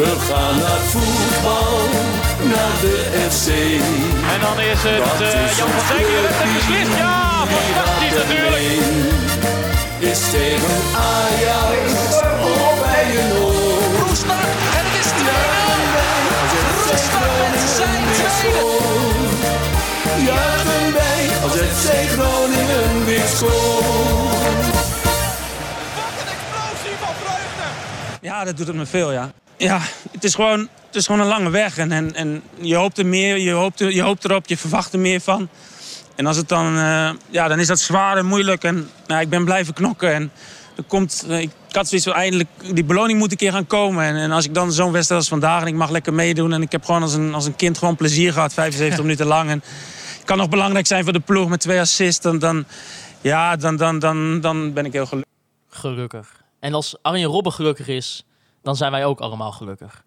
We gaan naar voetbal, naar de FC. En dan is het uh, Jan van Dijk die het beslist. Ja, fantastisch natuurlijk. Is tegen Ajax of bij oor. Roestak en het is 2-0. Roestak met zijn tweede. Juichen wij als FC Groningen weer scoort. Wat een explosie van vreugde. Ja, dat doet het me veel, ja. Ja, het is gewoon, het is gewoon een lange weg. En, en, en je hoopt er meer, je hoopt, er, je hoopt erop, je verwacht er meer van. En als het dan, uh, ja, dan is dat zwaar en moeilijk. En nou, ik ben blijven knokken. En er komt, uh, ik had zoiets van eindelijk, die beloning moet een keer gaan komen. En, en als ik dan zo'n wedstrijd als vandaag en ik mag lekker meedoen. En ik heb gewoon als een, als een kind gewoon plezier gehad, 75 minuten lang. En het kan nog belangrijk zijn voor de ploeg met twee assists. Dan, dan, ja, dan, dan, dan, dan ben ik heel gelukkig. Gelukkig. En als Arjen Robben gelukkig is, dan zijn wij ook allemaal gelukkig.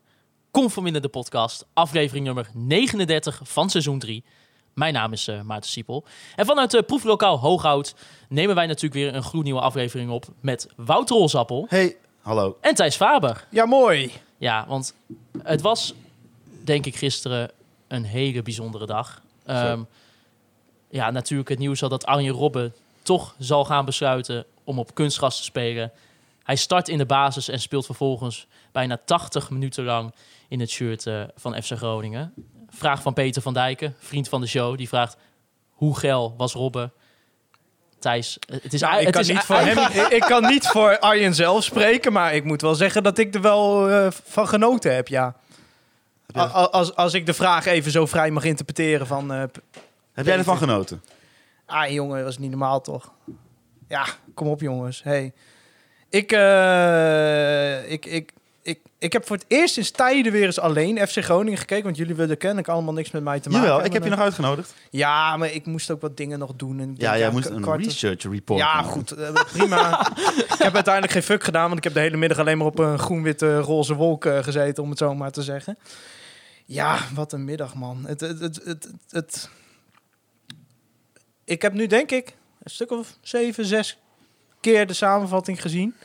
Conforminder de podcast, aflevering nummer 39 van seizoen 3. Mijn naam is uh, Maarten Siepel. En vanuit uh, proeflokaal Hooghout nemen wij natuurlijk weer een gloednieuwe aflevering op met Wouter Rolsappel. Hey, hallo. En Thijs Faber. Ja, mooi. Ja, want het was denk ik gisteren een hele bijzondere dag. Um, ja, natuurlijk het nieuws al dat Arjen Robben toch zal gaan besluiten om op kunstgras te spelen. Hij start in de basis en speelt vervolgens bijna 80 minuten lang in het shirt uh, van FC Groningen. Vraag van Peter van Dijken, vriend van de show, die vraagt: hoe geil was Robben? Thijs, het is, nou, ik, het kan is niet voor hem, ik kan niet voor Arjen zelf spreken, maar ik moet wel zeggen dat ik er wel uh, van genoten heb, ja. ja. Als, als ik de vraag even zo vrij mag interpreteren van... Uh, heb jij ervan genoten? Ah, jongen, dat was niet normaal, toch? Ja, kom op, jongens. Hey. Ik, uh, ik, ik, ik, ik heb voor het eerst sinds tijden weer eens alleen FC Groningen gekeken. Want jullie willen kennelijk allemaal niks met mij te maken. Jawel, ik heb je nog uitgenodigd. Ja, maar ik moest ook wat dingen nog doen. En ja, jij moest een kwart... research report Ja, maken. goed. Uh, prima. ik heb uiteindelijk geen fuck gedaan. Want ik heb de hele middag alleen maar op een groen-witte roze wolk uh, gezeten. Om het zo maar te zeggen. Ja, wat een middag, man. Het, het, het, het, het... Ik heb nu denk ik een stuk of zeven, zes keer de samenvatting gezien.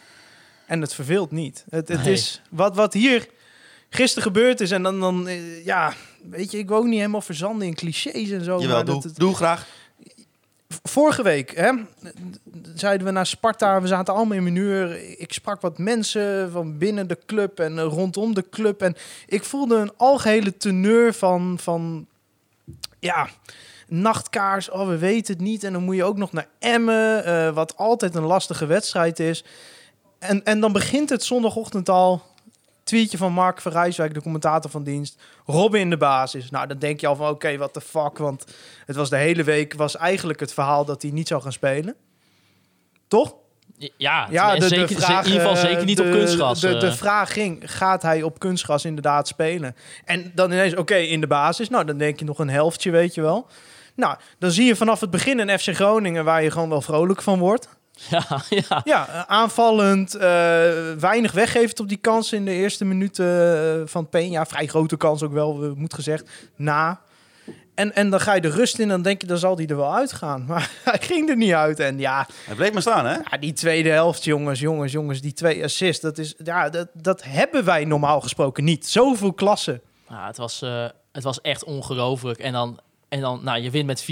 En het verveelt niet. Het, het nee. is wat, wat hier gisteren gebeurd is. En dan, dan uh, ja, weet je, ik wil ook niet helemaal verzanden in clichés en zo. Jawel, maar doe, dat, het, doe graag. Vorige week hè, zeiden we naar Sparta, we zaten allemaal in minuur. Ik sprak wat mensen van binnen de club en uh, rondom de club. En ik voelde een algehele teneur van, van ja, nachtkaars, oh, we weten het niet. En dan moet je ook nog naar Emmen, uh, wat altijd een lastige wedstrijd is. En, en dan begint het zondagochtend al. Tweetje van Mark Verrijswijk, de commentator van dienst. Robin in de basis. Nou, dan denk je al van oké, okay, what the fuck. Want het was de hele week, was eigenlijk het verhaal dat hij niet zou gaan spelen. Toch? Ja, ja de, zeker, de vraag, in ieder geval zeker niet de, op kunstgras. De, de, de, vraag ging, gaat hij op kunstgras inderdaad spelen? En dan ineens, oké, okay, in de basis. Nou, dan denk je nog een helftje, weet je wel. Nou, dan zie je vanaf het begin een FC Groningen waar je gewoon wel vrolijk van wordt. Ja, ja. ja aanvallend, uh, weinig weggeeft op die kansen in de eerste minuten uh, van Peña. Vrij grote kans ook wel, moet gezegd, na. En, en dan ga je de rust in, dan denk je, dan zal die er wel uitgaan. Maar hij ging er niet uit. En ja... Hij bleef maar staan, hè? Ja, die tweede helft, jongens, jongens, jongens. Die twee assists, dat, is, ja, dat, dat hebben wij normaal gesproken niet. Zoveel klassen. Ja, het, was, uh, het was echt ongelooflijk. En dan, en dan nou, je wint met 4-0.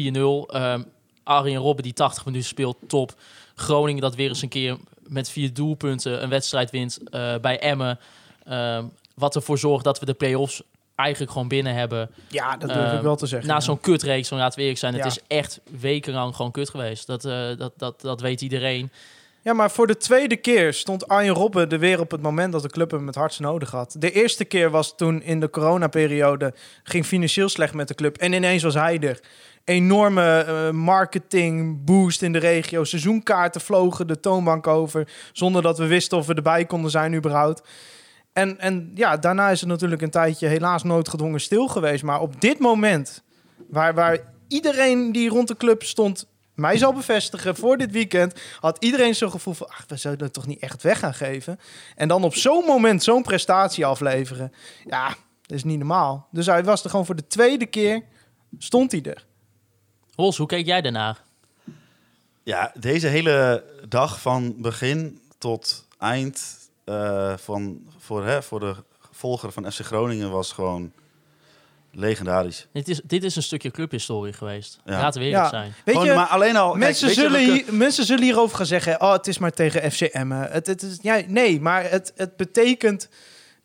Um, Arjen Robben die 80 minuten speelt, top. Groningen dat weer eens een keer met vier doelpunten een wedstrijd wint uh, bij Emmen. Uh, wat ervoor zorgt dat we de play-offs eigenlijk gewoon binnen hebben. Ja, dat durf ik wel te zeggen. Na ja. zo'n kutreeks, zo laten we eerlijk zijn. Ja. Het is echt wekenlang gewoon kut geweest. Dat, uh, dat, dat, dat weet iedereen. Ja, maar voor de tweede keer stond Arjen Robben er weer op het moment dat de club hem het hardst nodig had. De eerste keer was toen in de coronaperiode, ging financieel slecht met de club. En ineens was hij er enorme uh, marketing boost in de regio. Seizoenkaarten vlogen de toonbank over zonder dat we wisten of we erbij konden zijn überhaupt. En, en ja, daarna is het natuurlijk een tijdje helaas noodgedwongen stil geweest. Maar op dit moment, waar, waar iedereen die rond de club stond mij zal bevestigen, voor dit weekend had iedereen zo'n gevoel van... ach, we zouden het toch niet echt weg gaan geven? En dan op zo'n moment zo'n prestatie afleveren. Ja, dat is niet normaal. Dus hij was er gewoon voor de tweede keer, stond hij er. Hols, hoe keek jij daarnaar? Ja, deze hele dag van begin tot eind uh, van, voor, hè, voor de volger van FC Groningen was gewoon legendarisch. Dit is, dit is een stukje clubhistorie geweest. Ja. Laten we Ja. eerlijk zijn. Weet Gewoon, je, maar alleen al... kijk, Mensen, weet je zullen hier, mensen zullen hierover gaan zeggen... oh, het is maar tegen FCM. Het, het is, ja, nee, maar het, het betekent...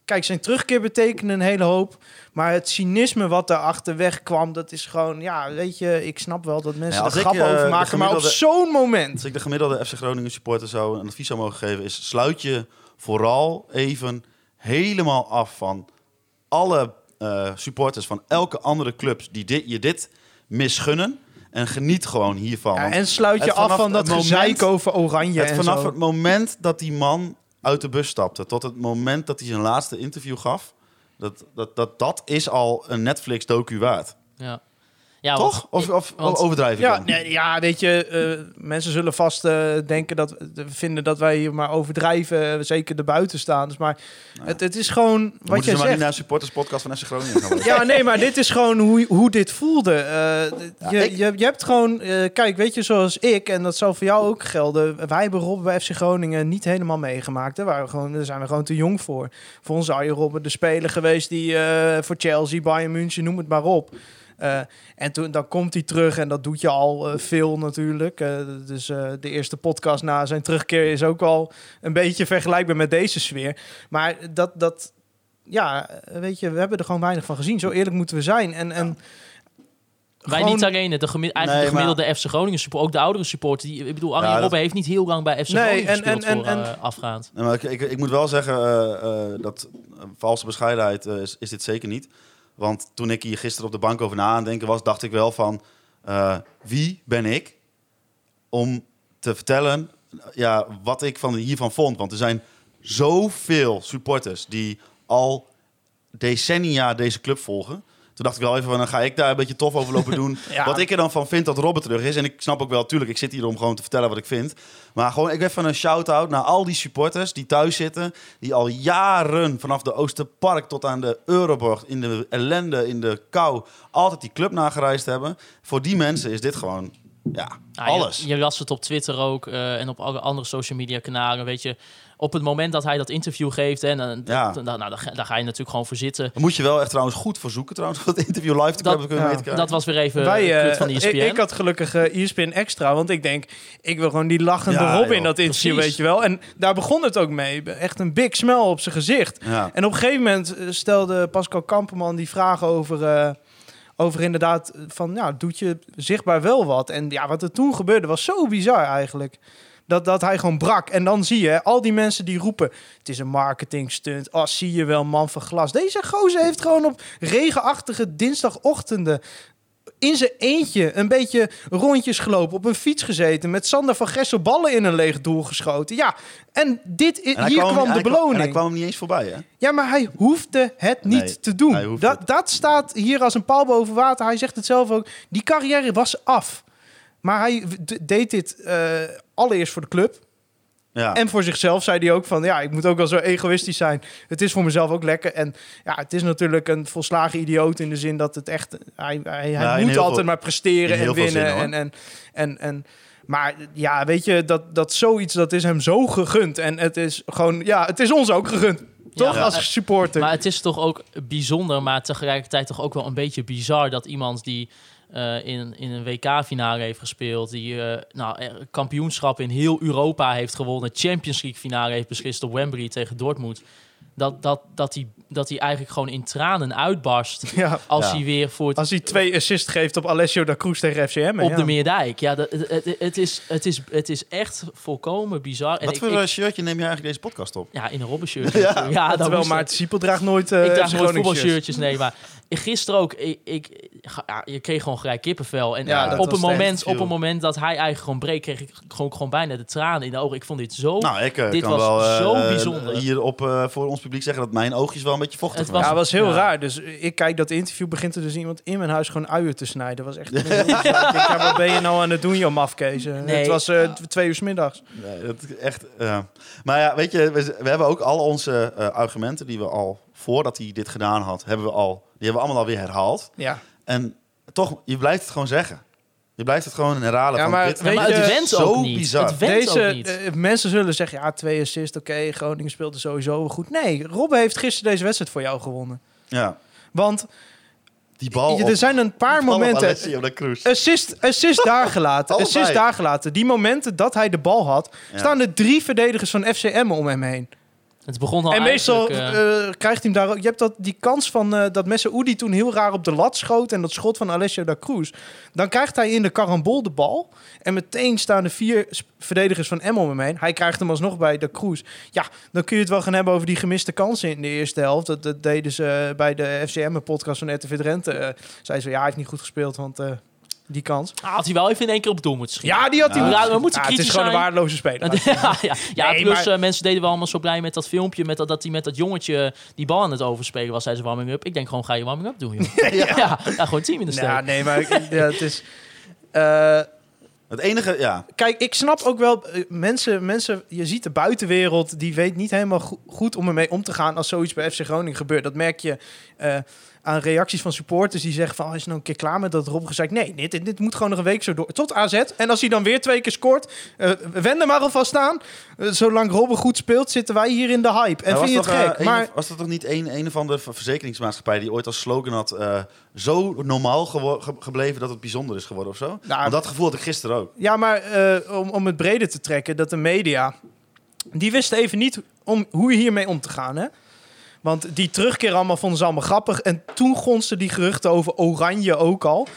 Kijk, zijn terugkeer betekende een hele hoop. Maar het cynisme wat daarachter wegkwam... dat is gewoon... Ja, weet je, ik snap wel dat mensen Ja, er ik, grappen eh, over de maken... maar op zo'n moment... Als ik de gemiddelde FC Groningen supporter zou een advies zou mogen geven, is sluit je vooral even helemaal af van alle eh, supporters van elke andere club die dit, je dit misgunnen. En geniet gewoon hiervan. Ja, en sluit je af van dat gezeik over oranje het en vanaf zo. het moment dat die man uit de bus stapte, tot het moment dat hij zijn laatste interview gaf, dat, dat, dat, dat is al een Netflix-docu waard. Ja. Ja, Toch? Of, of want- overdrijf ik Ja, dan? nee, ja, weet je, eh, mensen zullen vast eh, denken dat we vinden dat wij hier maar overdrijven, eh, zeker de buitenstaanders. Maar het, het is gewoon wat moeten jij ze maar zegt. naar supporterspodcast van FC Groningen gaan. Ja, nee, maar dit is gewoon hoe, hoe dit voelde. Je, ik- je, je hebt gewoon, kijk, weet je, zoals ik, en dat zal voor jou ook gelden. Wij hebben Robben bij FC Groningen niet helemaal meegemaakt. Daar, waren we gewoon, daar zijn we gewoon te jong voor. Voor ons Arjen Robben, de speler geweest die voor Chelsea, Bayern München, noem het maar op. Eh, en toen dan komt hij terug en dat doet je al eh, veel natuurlijk. Eh, dus eh, de eerste podcast na zijn terugkeer is ook al een beetje vergelijkbaar met deze sfeer. Maar dat, dat ja, weet je, we hebben er gewoon weinig van gezien. Zo eerlijk moeten we zijn. En, en Wij gewoon- niet alleen, de gemi- eigenlijk Nee, de gemiddelde FC Groningen support, ook de oudere supporter. Die, ik bedoel, Arjen Ja, dat- Robben heeft niet heel lang bij FC Nee, Groningen en- gespeeld en- voor en- afgaand. Nee, maar ik, ik, ik moet wel zeggen eh, eh, dat valse bescheidenheid is, is dit zeker niet. Want toen ik hier gisteren op de bank over na aan denken was, dacht ik wel van eh, wie ben ik om te vertellen ja, wat ik van hiervan vond. Want er zijn zoveel supporters die al decennia deze club volgen. Toen dacht ik wel even van, dan ga ik daar een beetje tof over lopen doen. Ja. Wat ik er dan van vind dat Robert terug is. En ik snap ook wel, tuurlijk, ik zit hier om gewoon te vertellen wat ik vind. Maar gewoon, ik even een shout-out naar al die supporters die thuis zitten. Die al jaren vanaf de Oosterpark tot aan de Euroborg, in de ellende, in de kou, altijd die club nagereisd hebben. Voor die mensen is dit gewoon, ja, alles. Je, je las het op Twitter ook eh, en op alle andere social media kanalen. Weet je, op het moment dat hij dat interview geeft, en dan, Ja. dan, nou, dan, ga- daar ga je natuurlijk gewoon voor zitten. Daar moet je wel echt trouwens goed voor zoeken, trouwens, om dat interview live te Dat- kunnen ja. weten krijgen. Dat was weer even wij, eh, van de E ik, ESPN. ik had gelukkig eh ESPN extra, want ik denk, ik wil gewoon die lachende Ja, Rob in dat interview, precies. weet je wel. En daar begon het ook mee. Echt een big smile op zijn gezicht. Ja. En op een gegeven moment eh, stelde Pascal Kamperman die vraag over, eh, over inderdaad van, ja, doet je zichtbaar wel wat? En ja, wat er toen gebeurde was zo bizar eigenlijk. Dat, dat hij gewoon brak. En dan zie je al die mensen die roepen... het is een marketing stunt. Oh, zie je wel, man van glas. Deze gozer heeft gewoon op regenachtige dinsdagochtenden... in zijn eentje een beetje rondjes gelopen... op een fiets gezeten... met Sander van Gessel ballen in een leeg doel geschoten. Ja, en dit, En hier kwam- de beloning. En hij kwam niet eens voorbij, hè? Ja, maar hij hoefde het niet Nee, te doen. Dat, dat staat hier als een paal boven water. Hij zegt het zelf ook. Die carrière was af. Maar hij deed dit eh, allereerst voor de club. Ja. En voor zichzelf zei hij ook van... ja, ik moet ook wel zo egoïstisch zijn. Het is voor mezelf ook lekker. En ja, het is natuurlijk een volslagen idioot... in de zin dat het echt... Hij, hij, hij Ja, in moet altijd veel- maar presteren en winnen. en, en, en, en, maar ja, weet je, dat, dat zoiets... dat is hem zo gegund. En het is gewoon... Ja, het is ons ook gegund. Toch? Ja. Als supporter. Maar het is toch ook bijzonder, maar tegelijkertijd toch ook wel een beetje bizar dat iemand die eh, in, in een WK-finale heeft gespeeld, die eh, nou, er- kampioenschap in heel Europa heeft gewonnen, Champions League-finale heeft beslist op Wembley tegen Dortmund, dat, dat, dat, hij, dat hij eigenlijk gewoon in tranen uitbarst ja. als Ja. hij weer voor het Als hij twee assists geeft op Alessio da Cruz tegen FCM. op ja. de Meerdijk. Ja, dat, het, is, het, is, het is echt volkomen bizar. En Wat voor ik- eh, shirtje neem je eigenlijk deze podcast op? ja, in een Robben-shirt. Ja, ja dat Terwijl moest- Maarten Siepel draagt nooit uh, ik draag nooit voetbalshirtjes, nee, maar gisteren ook, ik, ik, ja, je kreeg gewoon gelijk kippenvel. En Ja, op, een moment, op een moment dat hij eigenlijk gewoon breekt, kreeg ik gewoon, gewoon bijna de tranen in de ogen. Ik vond dit zo... Nou, ik eh, Dit kan was wel zo bijzonder. hier op, eh, voor ons publiek zeggen dat mijn oogjes wel een beetje vochtig Het waren. Ja, was- was heel Ja. raar. Dus ik kijk dat interview, begint er dus iemand in mijn huis gewoon uien te snijden. was echt... ja, wat ben je nou aan het doen, joh? Eh, Nee. Het was eh, twee uur 's middags. Nee, dat echt. eh. Maar ja, weet je, we, we hebben ook al onze eh, argumenten die we al voordat hij dit gedaan had, hebben we al, die hebben we allemaal alweer herhaald. Ja. En toch, je blijft het gewoon zeggen. Je blijft het gewoon herhalen. Ja, van, maar dit, weet maar je, het went zo ook niet. bizar. Het went Deze ook niet. eh, mensen zullen zeggen, ja, twee assists, oké, Groningen speelde sowieso wel goed. Nee, Robben heeft gisteren deze wedstrijd voor jou gewonnen. Ja, Want die bal op, er zijn een paar momenten... Assist, assist daar gelaten. Assist daar gelaten. Die momenten dat hij de bal had, Ja. staan er drie verdedigers van FCM om hem heen. Het begon al en meestal eh, eh, krijgt hij hem daar ook. Je hebt dat, die kans van eh, dat Messaoudi toen heel raar op de lat schoot. En dat schot van Alessio da Cruz. Dan krijgt hij in de karambol de bal. En meteen staan de vier verdedigers van Emmen om hem heen. Hij krijgt hem alsnog bij da Cruz. Ja, dan kun je het wel gaan hebben over die gemiste kansen in de eerste helft. Dat, dat deden ze bij de FCM-podcast van RTV Drenthe. eh zei ze, ja, hij heeft niet goed gespeeld, want die kans. had hij wel even in één keer op doel moeten schieten. Ja, die had hij Ja, moeten- we moeten Ja, Het is gewoon een waardeloze speler. ja, ja, ja Nee, plus maar- eh, mensen deden wel allemaal zo blij met dat filmpje. Met dat, dat hij met dat jongetje die bal aan het overspelen was tijdens de warming-up. Ik denk gewoon, ga je warming-up doen, joh. ja. Ja, gewoon team in de steek. Ja, nee, maar ik- ja, het is... eh, Het enige, ja, Kijk, ik snap ook wel, eh, mensen, mensen, je ziet de buitenwereld, die weet niet helemaal go- goed om ermee om te gaan als zoiets bij FC Groningen gebeurt. Dat merk je eh, aan reacties van supporters die zeggen van, oh, is je nou een keer klaar met dat Rob gezegd? Nee, dit, dit, dit moet gewoon nog een week zo door. Tot AZ. En als hij dan weer twee keer scoort, eh wend er maar alvast aan. Eh, zolang Robben goed speelt, zitten wij hier in de hype. En vind je was het toch, gek? eh, een maar was dat toch niet een, een van de ver- verzekeringsmaatschappijen die ooit als slogan had... eh, zo normaal ge- gebleven dat het bijzonder is geworden of zo? Nou, Want dat gevoel had ik gisteren ook. Ja, maar eh, om, om het breder te trekken, dat de media... die wisten even niet om, hoe je hiermee om te gaan, hè? Want die terugkeer allemaal vonden ze allemaal grappig. En toen gonsten die geruchten over Oranje ook al.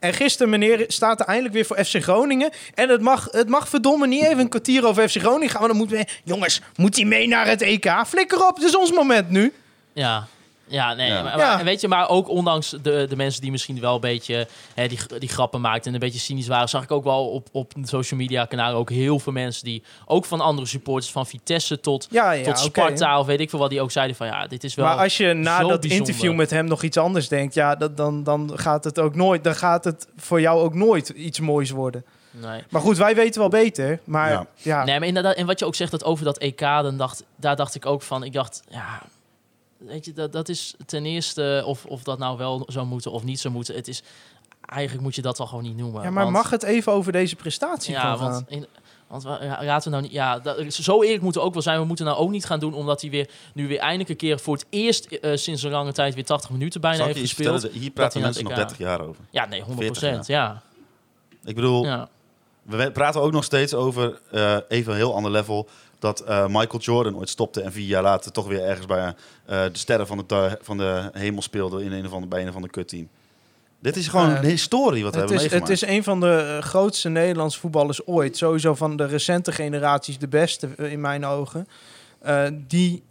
En gisteren, meneer, staat er eindelijk weer voor FC Groningen. En het mag, het mag verdomme niet even een kwartier over FC Groningen gaan. Want dan moeten we... Jongens, moet hij mee naar het EK? Flikker op, het is ons moment nu. Ja. Ja, nee, Ja. Maar, weet je, maar ook ondanks de, de mensen die misschien wel een beetje hè, die, die grappen maakten en een beetje cynisch waren, zag ik ook wel op, op social media kanalen ook heel veel mensen die, ook van andere supporters, van Vitesse tot, Ja, ja, tot. Sparta of weet ik veel wat, die ook zeiden van ja, dit is wel... Maar als je na dat bijzonder. interview met hem nog iets anders denkt, ja, dat, dan, dan gaat het ook nooit, dan gaat het voor jou ook nooit iets moois worden. nee. Maar goed, wij weten wel beter. Maar ja, Ja. Nee, maar inderdaad, en wat je ook zegt dat over dat EK, dan dacht, daar dacht ik ook van, ik dacht, ja, weet je, dat, dat is ten eerste, of, of dat nou wel zou moeten of niet zou moeten, het is, eigenlijk moet je dat al gewoon niet noemen. ja, maar want- mag het even over deze prestatie Ja, gaan want, in, want we- ja, laten we nou niet, ja, dat, zo eerlijk moeten we ook wel zijn. We moeten nou ook niet gaan doen, omdat hij weer, nu weer eindelijk een keer voor het eerst eh, sinds een lange tijd weer 80 minuten bijna Zal ik je heeft gespeeld. vertellen? Hier praten mensen nog naar 30 jaar over. Ja, nee, 100 40 procent. Ja. Ik bedoel, ja. we praten ook nog steeds over, eh, even een heel ander level... dat eh, Michael Jordan ooit stopte en vier jaar later toch weer ergens bij eh, de sterren van de, van de hemel speelde... in een of andere, bij een of ander kutteam. Dit is gewoon Eh, een historie wat we Het hebben is, het meegemaakt. is een van de grootste Nederlandse voetballers ooit. Sowieso van de recente generaties de beste in mijn ogen. Die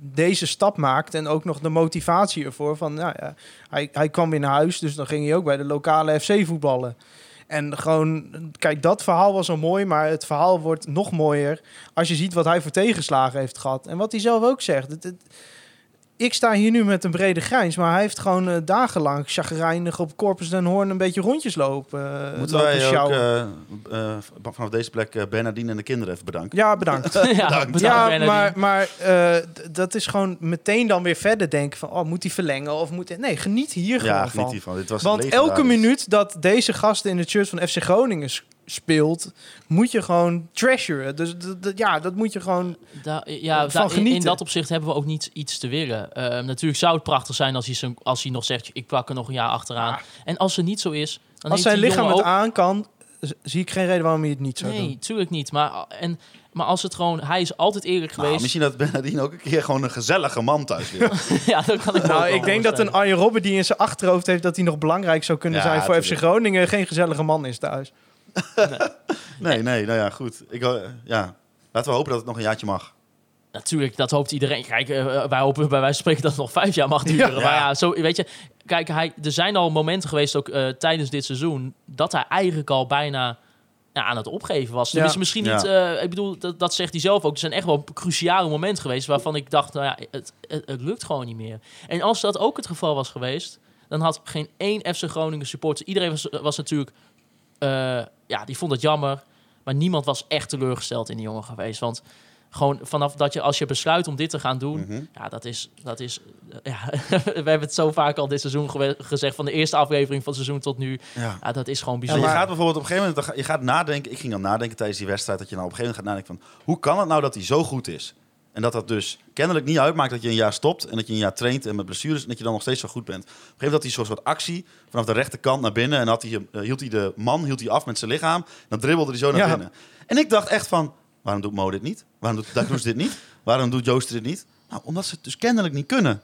deze stap maakt en ook nog de motivatie ervoor. Van, nou ja, hij, hij kwam weer naar huis, dus dan ging hij ook bij de lokale FC voetballen. En gewoon, kijk, dat verhaal was al mooi, maar het verhaal wordt nog mooier als je ziet wat hij voor tegenslagen heeft gehad. En wat hij zelf ook zegt. Het, ik sta hier nu met een brede grijns, maar hij heeft gewoon eh, dagenlang chagrijnig op Corpus den Hoorn een beetje rondjes lopen. eh, Moeten lopen wij ook eh, eh, vanaf deze plek Bernardine en de kinderen even bedanken? Ja, bedankt. ja, bedankt, ja, Bernardine. maar, eh, dat is gewoon meteen dan weer verder denken van... oh, moet hij verlengen of moet hij... Nee, geniet hier Ja, gewoon geniet van. hiervan. Dit was Want elke minuut dat deze gasten in het shirt van FC Groningen speelt... moet je gewoon treasuren. Dus ja, dat moet je gewoon... Da- ja, van da- in, in genieten. dat opzicht hebben we ook niet iets te willen. Eh, natuurlijk zou het prachtig zijn als hij, zijn, als hij nog zegt... ik plak er nog een jaar achteraan. En als het niet zo is... Dan Als zijn lichaam het ook... aan kan... zie ik geen reden waarom hij het niet zou Nee, doen. tuurlijk niet. Maar, en, maar als het gewoon... Hij is altijd eerlijk Nou, geweest. misschien dat Bernardine ook een keer gewoon een gezellige man thuis wil. ja, dat kan ik Nou, wel ik denk dat een. Arjen Robben die in zijn achterhoofd heeft... dat hij nog belangrijk zou kunnen Ja, zijn voor FC. Groningen... geen gezellige man is thuis. Nee, nee, nou ja, goed. Ik, eh, ja. Laten we hopen dat het nog een jaartje mag. Natuurlijk, dat hoopt iedereen. Kijk, eh, wij hopen bij wijze van spreken dat het nog vijf jaar mag duren. Ja. Maar ja, zo, weet je... Kijk, hij, er zijn al momenten geweest, ook eh, tijdens dit seizoen... dat hij eigenlijk al bijna ja, aan het opgeven was. Tenminste, misschien Ja. niet... eh, ik bedoel, dat, dat zegt hij zelf ook. Er zijn echt wel cruciale momenten geweest... waarvan ik dacht, nou ja, het, het, het lukt gewoon niet meer. En als dat ook het geval was geweest... dan had geen één FC Groningen supporter... Iedereen was, was natuurlijk... eh, ja, die vond het jammer. Maar niemand was echt teleurgesteld in die jongen geweest. Want gewoon vanaf dat je, als je besluit om dit te gaan doen, Mhm. ja, dat is, dat is, ja, we hebben het zo vaak al dit seizoen gewe- gezegd, van de eerste aflevering van het seizoen tot nu, Ja. ja, dat is gewoon Ja, bijzonder. je gaat bijvoorbeeld op een gegeven moment, je gaat nadenken, ik ging dan nadenken tijdens die wedstrijd, dat je nou op een gegeven moment gaat nadenken van, hoe kan het nou dat hij zo goed is? En dat dat dus kennelijk niet uitmaakt dat je een jaar stopt en dat je een jaar traint en met blessures en dat je dan nog steeds zo goed bent. Op een gegeven moment had hij zo'n soort actie vanaf de rechterkant naar binnen en had hij, eh, hield hij de man hield hij af met zijn lichaam. Dan dribbelde hij zo naar Ja. binnen. En ik dacht echt van, waarom doet Mo dit niet? Waarom doet Dagnoes dit niet? Waarom doet Joost dit niet? Nou, omdat ze het dus kennelijk niet kunnen.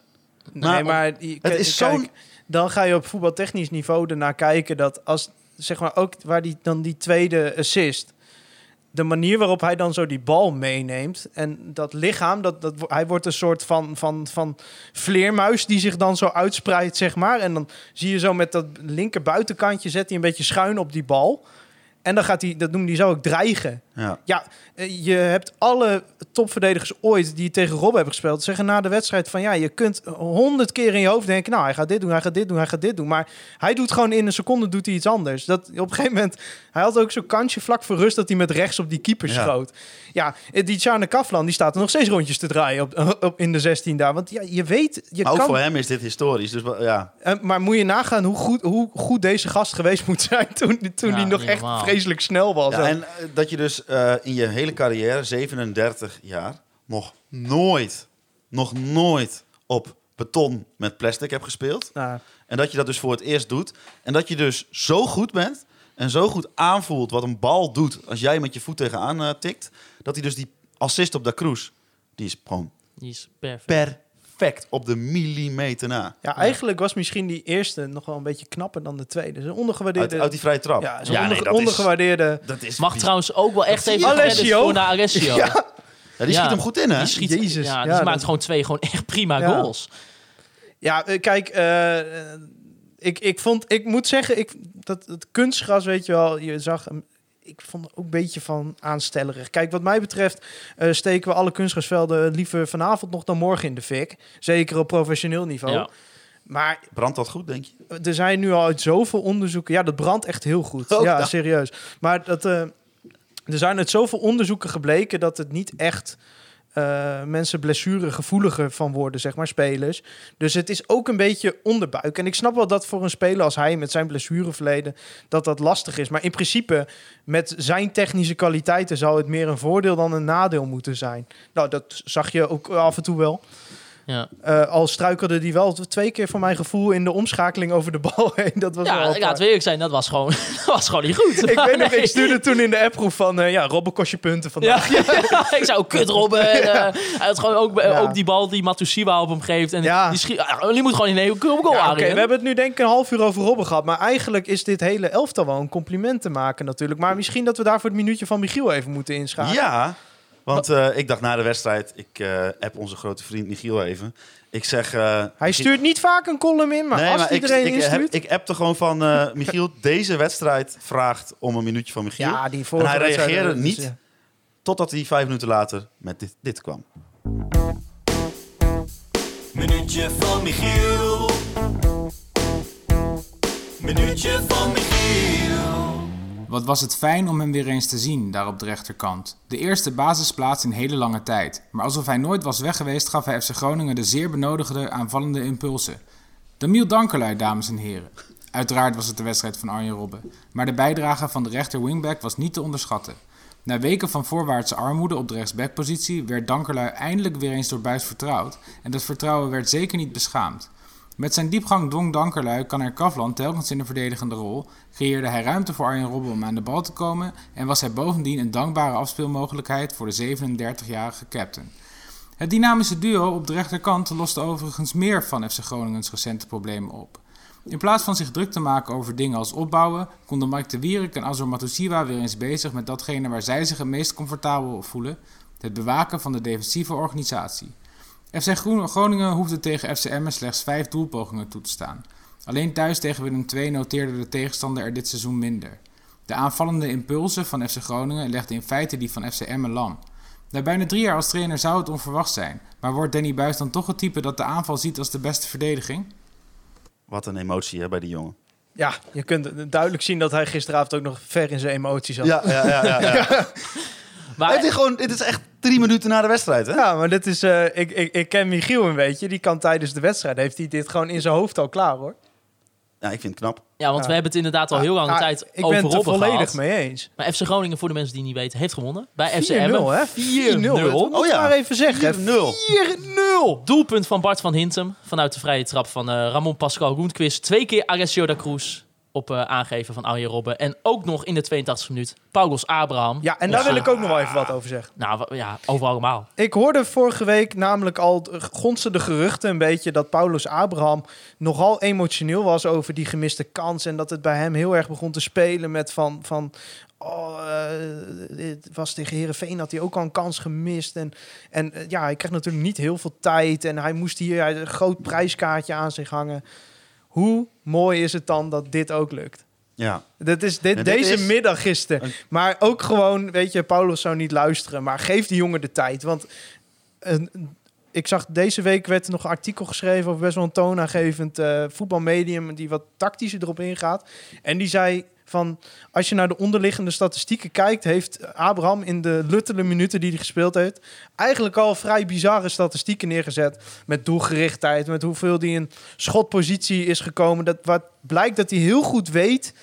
Nee, Maar maar je- het is zo'n- Dan ga je op voetbaltechnisch niveau ernaar kijken dat als zeg maar ook waar die dan die tweede assist, de manier waarop hij dan zo die bal meeneemt en dat lichaam, dat, dat hij wordt een soort van van van vleermuis die zich dan zo uitspreidt zeg maar en dan zie je zo met dat linker buitenkantje zet hij een beetje schuin op die bal. En dan gaat hij, dat noemde hij zo ook dreigen. Ja. Ja, eh, je hebt alle topverdedigers ooit die tegen Rob hebben gespeeld, zeggen na de wedstrijd van ja, je kunt honderd keer in je hoofd denken, nou hij gaat dit doen, hij gaat dit doen, hij gaat dit doen. Maar hij doet gewoon in een seconde doet hij iets anders. Dat op een gegeven moment, hij had ook zo'n kansje vlak voor rust dat hij met rechts op die keeper Ja. schoot. Ja, eh, die Tjane Kaflan die staat er nog steeds rondjes te draaien op, op in de 16 daar. Want ja, je weet, je Maar ook kan. voor hem is dit historisch. Dus wel- ja, Eh, maar moet je nagaan hoe goed, hoe goed deze gast geweest moet zijn toen, toen Ja, hij nog echt. Vreselijk snel was. Ja, en eh, dat je dus eh, in je hele carrière, 37 jaar, nog nooit, nog nooit op beton met plastic hebt gespeeld. Nou, En dat je dat dus voor het eerst doet. En dat je dus zo goed bent en zo goed aanvoelt wat een bal doet als jij met je voet tegenaan eh, tikt. Dat hij dus die assist op de Cruz, die is gewoon Die is perfect. Perfect op de millimeter na. Ja, eigenlijk was misschien die eerste nog wel een beetje knapper dan de tweede. Ze ondergewaardeerde. Uit, uit die vrije trap. ja, ze Ja, onder- nee, dat is- ondergewaardeerde. Dat is Mag trouwens ook wel echt even Alessio. voor naar Alessio. Ja. Ja, die Ja. schiet hem goed in, hè? Die schiet, Jezus, ja, die ja, maakt dat- gewoon twee gewoon echt prima Ja. goals. Ja, eh, kijk, eh, eh, ik, ik vond, ik moet zeggen, ik, dat het kunstgras, weet je wel, je zag hem. Ik vond er ook een beetje van aanstellerig. Kijk, wat mij betreft eh, steken we alle kunstgrasvelden liever vanavond nog dan morgen in de fik. Zeker op professioneel niveau. Ja. Maar Brandt dat goed, denk je? er zijn nu al uit zoveel onderzoeken. Ja, dat brandt echt heel goed. Oh, ja, serieus. Maar dat, eh, er zijn uit zoveel onderzoeken gebleken dat het niet echt eh, mensen blessuregevoeliger van worden, zeg maar, spelers. Dus het is ook een beetje onderbuik. En ik snap wel dat voor een speler als hij met zijn blessureverleden dat dat lastig is. Maar in principe, met zijn technische kwaliteiten zou het meer een voordeel dan een nadeel moeten zijn. Nou, dat zag je ook af en toe wel. Ja. Eh, al struikelde die wel twee keer voor mijn gevoel in de omschakeling over de bal heen. Dat was wel Ja, ik laat het eerlijk zijn, dat was gewoon, dat was gewoon niet goed. Ik weet nog, Nee. ik stuurde toen in de appgroep van... eh, ja, Robben kost je punten Ja, vandaag. ik zou kut robben. En, eh, hij had gewoon ook, Ja. ook die bal die Matusiwa op hem geeft. En Ja. die, schiet, ja, die moet gewoon in een goal Ja, ja, Oké, we hebben het nu denk ik een half uur over Robben gehad. Maar eigenlijk is dit hele elftal wel een compliment te maken natuurlijk. Maar misschien dat we daarvoor het minuutje van Michiel even moeten inschakelen. Ja, want eh, ik dacht na de wedstrijd, ik eh heb onze grote vriend Michiel even. Ik zeg... eh, Hij stuurt niet vaak een column in, maar nee, als maar ik, iedereen ik, heb, instuurt... ik appte gewoon van eh, Michiel, deze wedstrijd vraagt om een minuutje van Michiel. ja, die en hij reageerde niet dus, ja. totdat hij vijf minuten later met dit, dit kwam. Minuutje van Michiel. Minuutje van Michiel. Wat was het fijn om hem weer eens te zien, daar op de rechterkant. De eerste basisplaats in hele lange tijd. Maar alsof hij nooit was weg geweest, gaf hij FC Groningen de zeer benodigde aanvallende impulsen. Damiel Dankerlui, dames en heren. Uiteraard was het de wedstrijd van Arjen Robben. Maar de bijdrage van de rechter wingback was niet te onderschatten. Na weken van voorwaartse armoede op de rechtsbackpositie werd Dankerlui eindelijk weer eens door Buis vertrouwd. En dat vertrouwen werd zeker niet beschaamd. Met zijn diepgang dwong Dankerlui kan er Kavlan telkens in de verdedigende rol, creëerde hij ruimte voor Arjen Robben om aan de bal te komen en was hij bovendien een dankbare afspeelmogelijkheid voor de 37-jarige captain. Het dynamische duo op de rechterkant loste overigens meer van FC Groningens recente problemen op. In plaats van zich druk te maken over dingen als opbouwen, konden Mike de Wierik en Azor Matusiwa weer eens bezig met datgene waar zij zich het meest comfortabel voelen, het bewaken van de defensieve organisatie. FC Groningen hoefde tegen FC Emmen slechts vijf doelpogingen toe te staan. Alleen thuis tegen Willem II noteerde de tegenstander er dit seizoen minder. De aanvallende impulsen van FC Groningen legden in feite die van FC Emmen lam. Na bijna drie jaar als trainer zou het onverwacht zijn, maar wordt Danny Buis dan toch het type dat de aanval ziet als de beste verdediging? Wat een emotie hè, bij die jongen. Ja, je kunt duidelijk zien dat hij gisteravond ook nog ver in zijn emoties zat. Ja, ja, ja. ja, ja. Maar het is gewoon, dit is echt, Drie minuten na de wedstrijd, hè? Ja, maar dit is, eh, ik, ik, ik ken Michiel een beetje. Die kan tijdens de wedstrijd, heeft hij dit gewoon in zijn hoofd al klaar hoor. Ja, ik vind het knap. Ja, want Ja. we hebben het inderdaad al heel lange Ja, tijd Ik ben over het er Robben volledig gehad. mee eens. 4-0 Maar FC Groningen, voor de mensen die het niet weten, heeft gewonnen. Bij FC 4-0 Emmen. hè? 4-0. Dat moet Oh ja. maar even zeggen. 4-0. 4-0. Doelpunt van Bart van Hintem vanuit de vrije trap van eh, Ramon Pascal Roentquist. Twee keer Alessio da Cruz op eh, aangeven van Arjen Robben. En ook nog in de 82e minuut Paulos Abraham. Ja, en daar wil ik ook nog wel even wat over zeggen. Nou ja, over allemaal. Ik hoorde vorige week namelijk al eh, gonsten de geruchten een beetje dat Paulus Abraham nogal emotioneel was over die gemiste kans. En dat het bij hem heel erg begon te spelen met van. van Oh, eh, dit was tegen Herenveen had hij ook al een kans gemist. En, en eh, ja, hij kreeg natuurlijk niet heel veel tijd. En hij moest hier hij een groot prijskaartje aan zich hangen. Hoe mooi is het dan dat dit ook lukt? Ja. Dat is dit, Ja, dit deze is- middag gisteren. Maar ook gewoon, weet je, Paulus zou niet luisteren. Maar geef die jongen de tijd. Want een- ik zag deze week werd er nog een artikel geschreven over best wel een toonaangevend eh, voetbalmedium die wat tactischer erop ingaat. En die zei van, als je naar de onderliggende statistieken kijkt, heeft Abraham in de luttele minuten die hij gespeeld heeft, eigenlijk al vrij bizarre statistieken neergezet. Met doelgerichtheid, met hoeveel hij in schotpositie is gekomen. Dat wat blijkt dat hij heel goed weet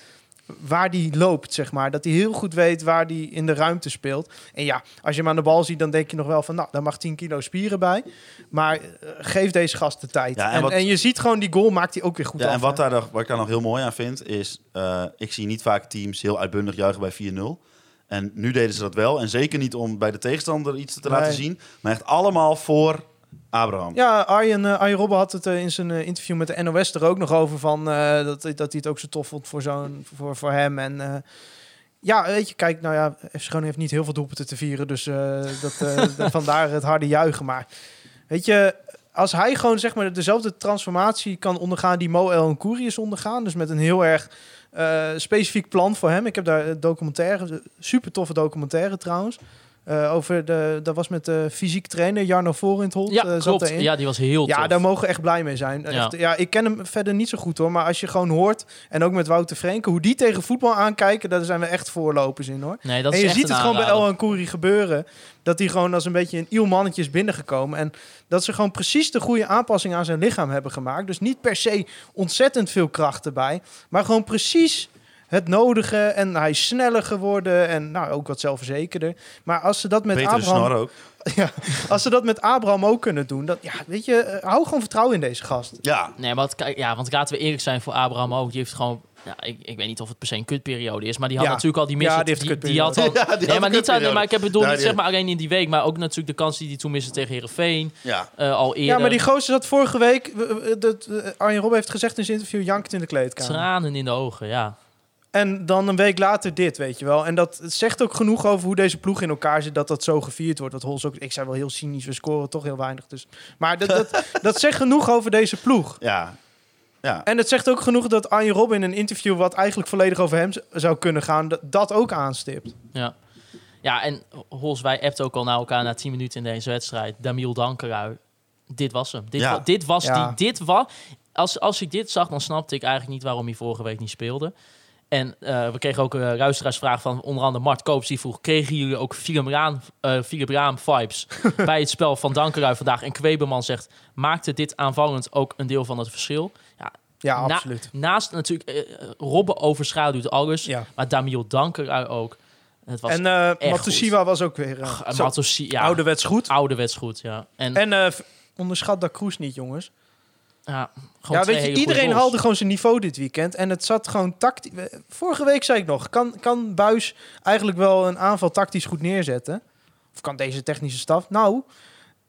waar die loopt, zeg maar. Dat hij heel goed weet waar die in de ruimte speelt. En ja, als je hem aan de bal ziet, dan denk je nog wel van... nou, daar mag 10 kilo spieren bij. Maar eh, geef deze gast de tijd. Ja, en en, wat- en je ziet gewoon, die goal maakt hij ook weer goed Ja, af. en wat, hè. daar, wat ik daar nog heel mooi aan vind, is... eh, ik zie niet vaak teams heel uitbundig juichen bij 4-0. En nu deden ze dat wel. En zeker niet om bij de tegenstander iets te Nee. laten zien. Maar echt allemaal voor Abraham. Ja, Arjen, eh, Arjen Robben had het eh, in zijn eh, interview met de NOS er ook nog over van dat, dat hij het ook zo tof vond voor, zo'n, voor, voor hem. En ja, weet je, kijk, nou ja, FC Groningen heeft niet heel veel doelpunten te vieren, dus dat, de- vandaar het harde juichen. Maar weet je, als hij gewoon zeg maar dezelfde transformatie kan ondergaan die Mo El Nkouri is ondergaan, dus met een heel erg specifiek plan voor hem. Ik heb daar documentaire, super toffe documentaire trouwens. Eh, over de, dat was met de fysiek trainer Jarno Vorentholt. Ja, eh, zat klopt. daarin. Ja, die was heel Ja, tof. daar mogen we echt blij mee zijn. Ja. Echt, ja, ik ken hem verder niet zo goed hoor. Maar als je gewoon hoort, en ook met Wouter Frenke, hoe die tegen voetbal aankijken, daar zijn we echt voorlopers in hoor. Nee, dat en je ziet het gewoon bij. El Kouri gebeuren. Dat hij gewoon als een beetje een iel mannetje is binnengekomen. En dat ze gewoon precies de goede aanpassing aan zijn lichaam hebben gemaakt. Dus niet per se ontzettend veel kracht erbij. Maar gewoon precies het nodige. En hij is sneller geworden. En nou, ook wat zelfverzekerder. Maar als ze dat met Betere Abraham... snor ook. Ja, als ze dat met Abraham ook kunnen doen. Dat, ja, weet je, eh, hou gewoon vertrouwen in deze gast. Ja, Nee, maar het- kijk, ja, want laten we eerlijk zijn voor Abraham ook. Die heeft gewoon... Ja, ik, ik weet niet of het per se een kutperiode is, maar die had Ja. natuurlijk al die Ja, missie. die die, die had al, Ja, die had nee, maar niet alleen, maar ik heb bedoeld Ja, niet die- zeg maar alleen in die week, maar ook natuurlijk de kans die hij toen miste tegen Herenveen ja. al eerder. Ja, maar die gozer zat vorige week... eh, eh, dat, eh, Arjen Robben heeft gezegd in zijn interview... jankend in de kleedkamer. tranen in de ogen, ja. En dan een week later dit, weet je wel. En dat zegt ook genoeg over hoe deze ploeg in elkaar zit... dat dat zo gevierd wordt. Dat Hols ook... Ik zei wel heel cynisch, we scoren toch heel weinig. Dus. Maar dat, dat, dat zegt genoeg over deze ploeg. Ja. Ja. En het zegt ook genoeg dat Arjen Robben in een interview... wat eigenlijk volledig over hem zou kunnen gaan... dat, dat ook aanstipt. Ja. Ja, en Hols, wij appt ook al naar elkaar na 10 minuten in deze wedstrijd. Damiel Dankerui. Dit was hem. Dit, Ja. wa- dit was Ja. die. Dit was. Als, als ik dit zag, dan snapte ik eigenlijk niet waarom hij vorige week niet speelde. En eh, we kregen ook een luisteraarsvraag van onder andere Mart Koops. Die vroeg, kregen jullie ook eh Philippe Raam vibes bij het spel van Dankerui vandaag? En Kweberman zegt, maakte dit aanvallend ook een deel van het verschil? Ja, Ja, na- absoluut. naast natuurlijk, eh, Robben overschaduwt alles. Ja. Maar Damiel Dankerui ook. Het was En eh Matusiwa was ook weer... eh, Ach, ja, ouderwets goed. ouderwets goed, ja. En, En eh, onderschat dat Kroes niet, jongens. Ja, gewoon Ja, twee weet je, hele iedereen haalde gewoon zijn niveau dit weekend. En het zat gewoon tactisch. Vorige week zei ik nog, kan, kan Buis eigenlijk wel een aanval tactisch goed neerzetten? Of kan deze technische staf? Nou,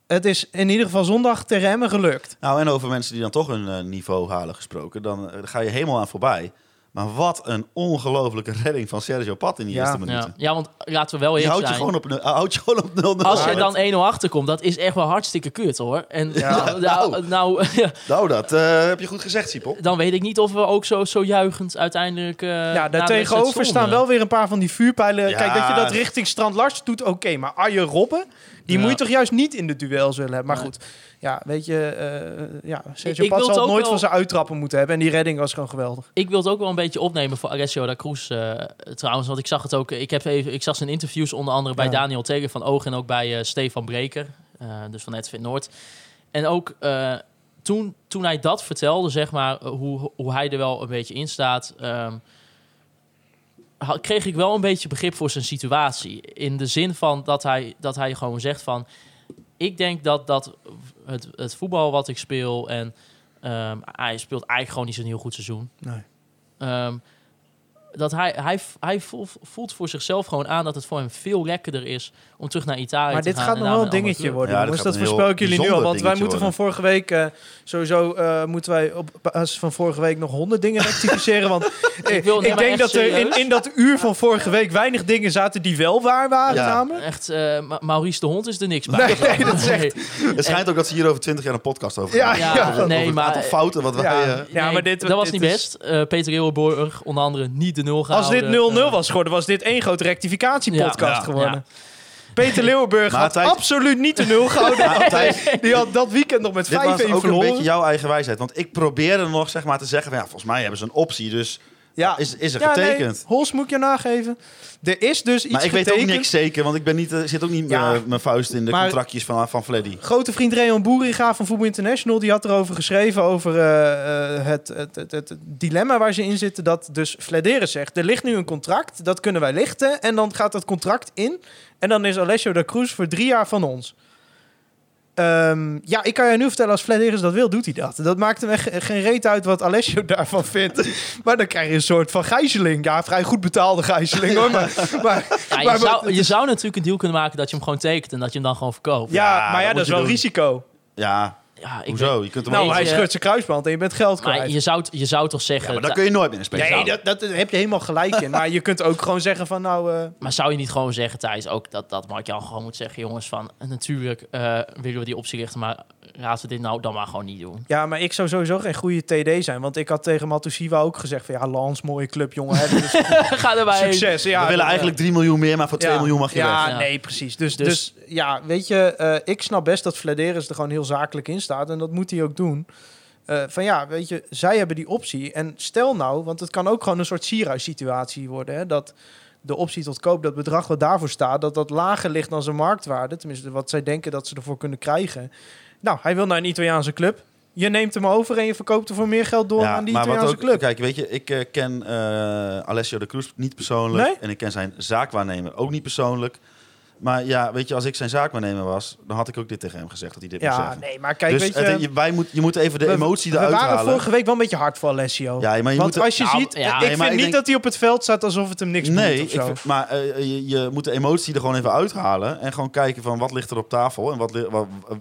het is in ieder geval zondag tegen Emmen gelukt. Nou, en over mensen die dan toch een eh, niveau halen gesproken, dan eh, ga je helemaal aan voorbij. Maar wat een ongelofelijke redding van Sergio Pat in die Ja. eerste Ja. minuten. ja, want laten we wel eerlijk houdt je, zijn. gewoon op, houdt je gewoon op 0-0. Als je Ja, dan 1-0 achterkomt, dat is echt wel hartstikke kut hoor. En Ja. nou, nou, nou, ja, Nou, dat eh, heb je goed gezegd, Siepel. dan weet ik niet of we ook zo, zo juichend uiteindelijk. eh ja, daar tegenover staan wel weer een paar van die vuurpijlen. Ja. Kijk, dat je dat richting Strand Lars doet, oké. maar Arjen Robben Die Ja. moet je toch juist niet in de duel zullen hebben. Maar goed, ja, weet je, eh ja, Sergio Pat zal nooit wel- van zijn uittrappen moeten hebben. En die redding was gewoon geweldig. Ik wil het ook wel een beetje opnemen voor Alessio da Cruz eh, trouwens. Want ik zag het ook. Ik, heb even, ik zag zijn interviews onder andere bij Ja. Daniel Tegen van Oog en ook bij eh, Stefan Breker. dus van Edwin Noord. En ook toen, toen hij dat vertelde, zeg maar, hoe, hoe hij er wel een beetje in staat. ehm, kreeg ik wel een beetje begrip voor zijn situatie. In de zin van dat hij, dat hij gewoon zegt van... Ik denk dat, dat het, het voetbal wat ik speel... en ehm, hij speelt eigenlijk gewoon niet zo'n heel goed seizoen. Nee. Ehm, dat hij, hij, hij voelt, voelt voor zichzelf gewoon aan dat het voor hem veel lekkerder is om terug naar Italië Maar te dit gaan. gaat en nog daar wel een dingetje worden. Ja, jongens. dit dat gaat voorspel heel ik jullie nu al. Want wij moeten van vorige week... eh, sowieso eh, moeten wij op basis van vorige week nog honderd dingen rectificeren. Want eh, ik, wil- nee, maar denk dat er in, in dat uur van vorige week weinig dingen zaten die wel waar waren Ja. Echt, eh, Ma- Maurice de Hond is er niks bij. Nee, nee, dat is echt- Het schijnt ook dat ze hier over 20 jaar een podcast over Ja, gaan. Ja, ja, Over nee, maar... aantal fouten wat wij... Ja. eh, maar dit- dat was dit niet best. Eh, Peter Eeuwenborg, onder andere, niet de nul Als dit 0-0 Eh, was geworden, was dit één grote rectificatiepodcast Ja, geworden. ja. Peter Leeuwenburg had Thijs- absoluut niet de nul gehouden. Thijs- Die had dat weekend nog met Dit was 5-1 ook een verloren. beetje jouw eigen wijsheid. Want ik probeerde nog zeg maar, te zeggen... Van, ja, volgens mij hebben ze een optie, dus Ja. is, is er Ja, nee, getekend. Hols moet ik je nageven. Er is dus iets maar ik weet getekend. ook niks zeker, want ik ben niet, eh, zit ook niet Ja. met mijn vuist in de Maar- contractjes van, van Fleddy. Grote vriend Reon Boeringa van Voetbal International... die had erover geschreven over eh, eh, het, het, het, het dilemma waar ze in zitten... dat dus Flederis zegt, er ligt nu een contract, dat kunnen wij lichten... en dan gaat dat contract in en dan is Alessio da Cruz voor drie jaar van ons. Ehm, ja, ik kan je nu vertellen, als Flederis dat wil, doet hij dat. Dat maakt hem echt geen reet uit wat Alessio daarvan vindt. Maar dan krijg je een soort van gijzeling. Ja, vrij goed betaalde gijzeling hoor. Maar, maar, ja, je, maar- zou, je zou natuurlijk een deal kunnen maken dat je hem gewoon tekent en dat je hem dan gewoon verkoopt. ja, Ja, maar ja, dat dat is wel doen. risico. Ja, Ja, ik hoezo? Je kunt hem Nou, ook- hij je- scheurt zijn kruisband en je bent geld kwijt. maar je zou, je zou toch zeggen... Ja, maar daar kun je nooit meer in spelen. Nee, dat, dat heb je helemaal gelijk in. Maar je kunt ook gewoon zeggen van nou... eh, Maar zou je niet gewoon zeggen, Thijs, ook dat, dat Mark-Jan gewoon moet zeggen, jongens, van eh, natuurlijk eh, willen we die optie richten, maar laten we dit nou dan maar gewoon niet doen. ja, maar ik zou sowieso geen goede TD zijn. Want ik had tegen Matusiwa ook gezegd van... Ja, Lans, mooie club, jongen. Hè, dus Ga erbij. succes. Ja, we willen eigenlijk 3 miljoen meer, maar voor 2 ja. miljoen mag je ja, weg. Ja. nee, precies. Dus, dus, Dus- ja, weet je, eh, ik snap best dat Flederis er gewoon heel zakelijk in staat. En dat moet hij ook doen. Eh, van ja, weet je, zij hebben die optie. En stel nou, want het kan ook gewoon een soort Sierhuis-situatie worden. Hè, dat de optie tot koop, dat bedrag wat daarvoor staat, dat dat lager ligt dan zijn marktwaarde. Tenminste, wat zij denken dat ze ervoor kunnen krijgen. Nou, hij wil naar een Italiaanse club. Je neemt hem over en je verkoopt er voor meer geld door aan die maar wat Italiaanse ook, club. kijk, weet je, ik eh, ken eh, Alessio de Cruz niet persoonlijk. Nee? En ik ken zijn zaakwaarnemer ook niet persoonlijk. Maar ja, weet je, als ik zijn zaakwaarnemer was, dan had ik ook dit tegen hem gezegd, dat hij dit moest Ja, zeggen. nee, maar kijk, dus weet het- je... je, wij moet, je moet even de we- emotie we eruit waren halen. vorige week wel een beetje hard voor Alessio. Ja, maar je Want moet... als je Nou, ziet, ja. ik Nee, vind ik niet denk- dat hij op het veld staat alsof het hem niks Nee, doet ik, of zo. vind- maar eh, je, je moet de emotie er gewoon even uithalen. En gewoon kijken van wat ligt er op tafel en, wat,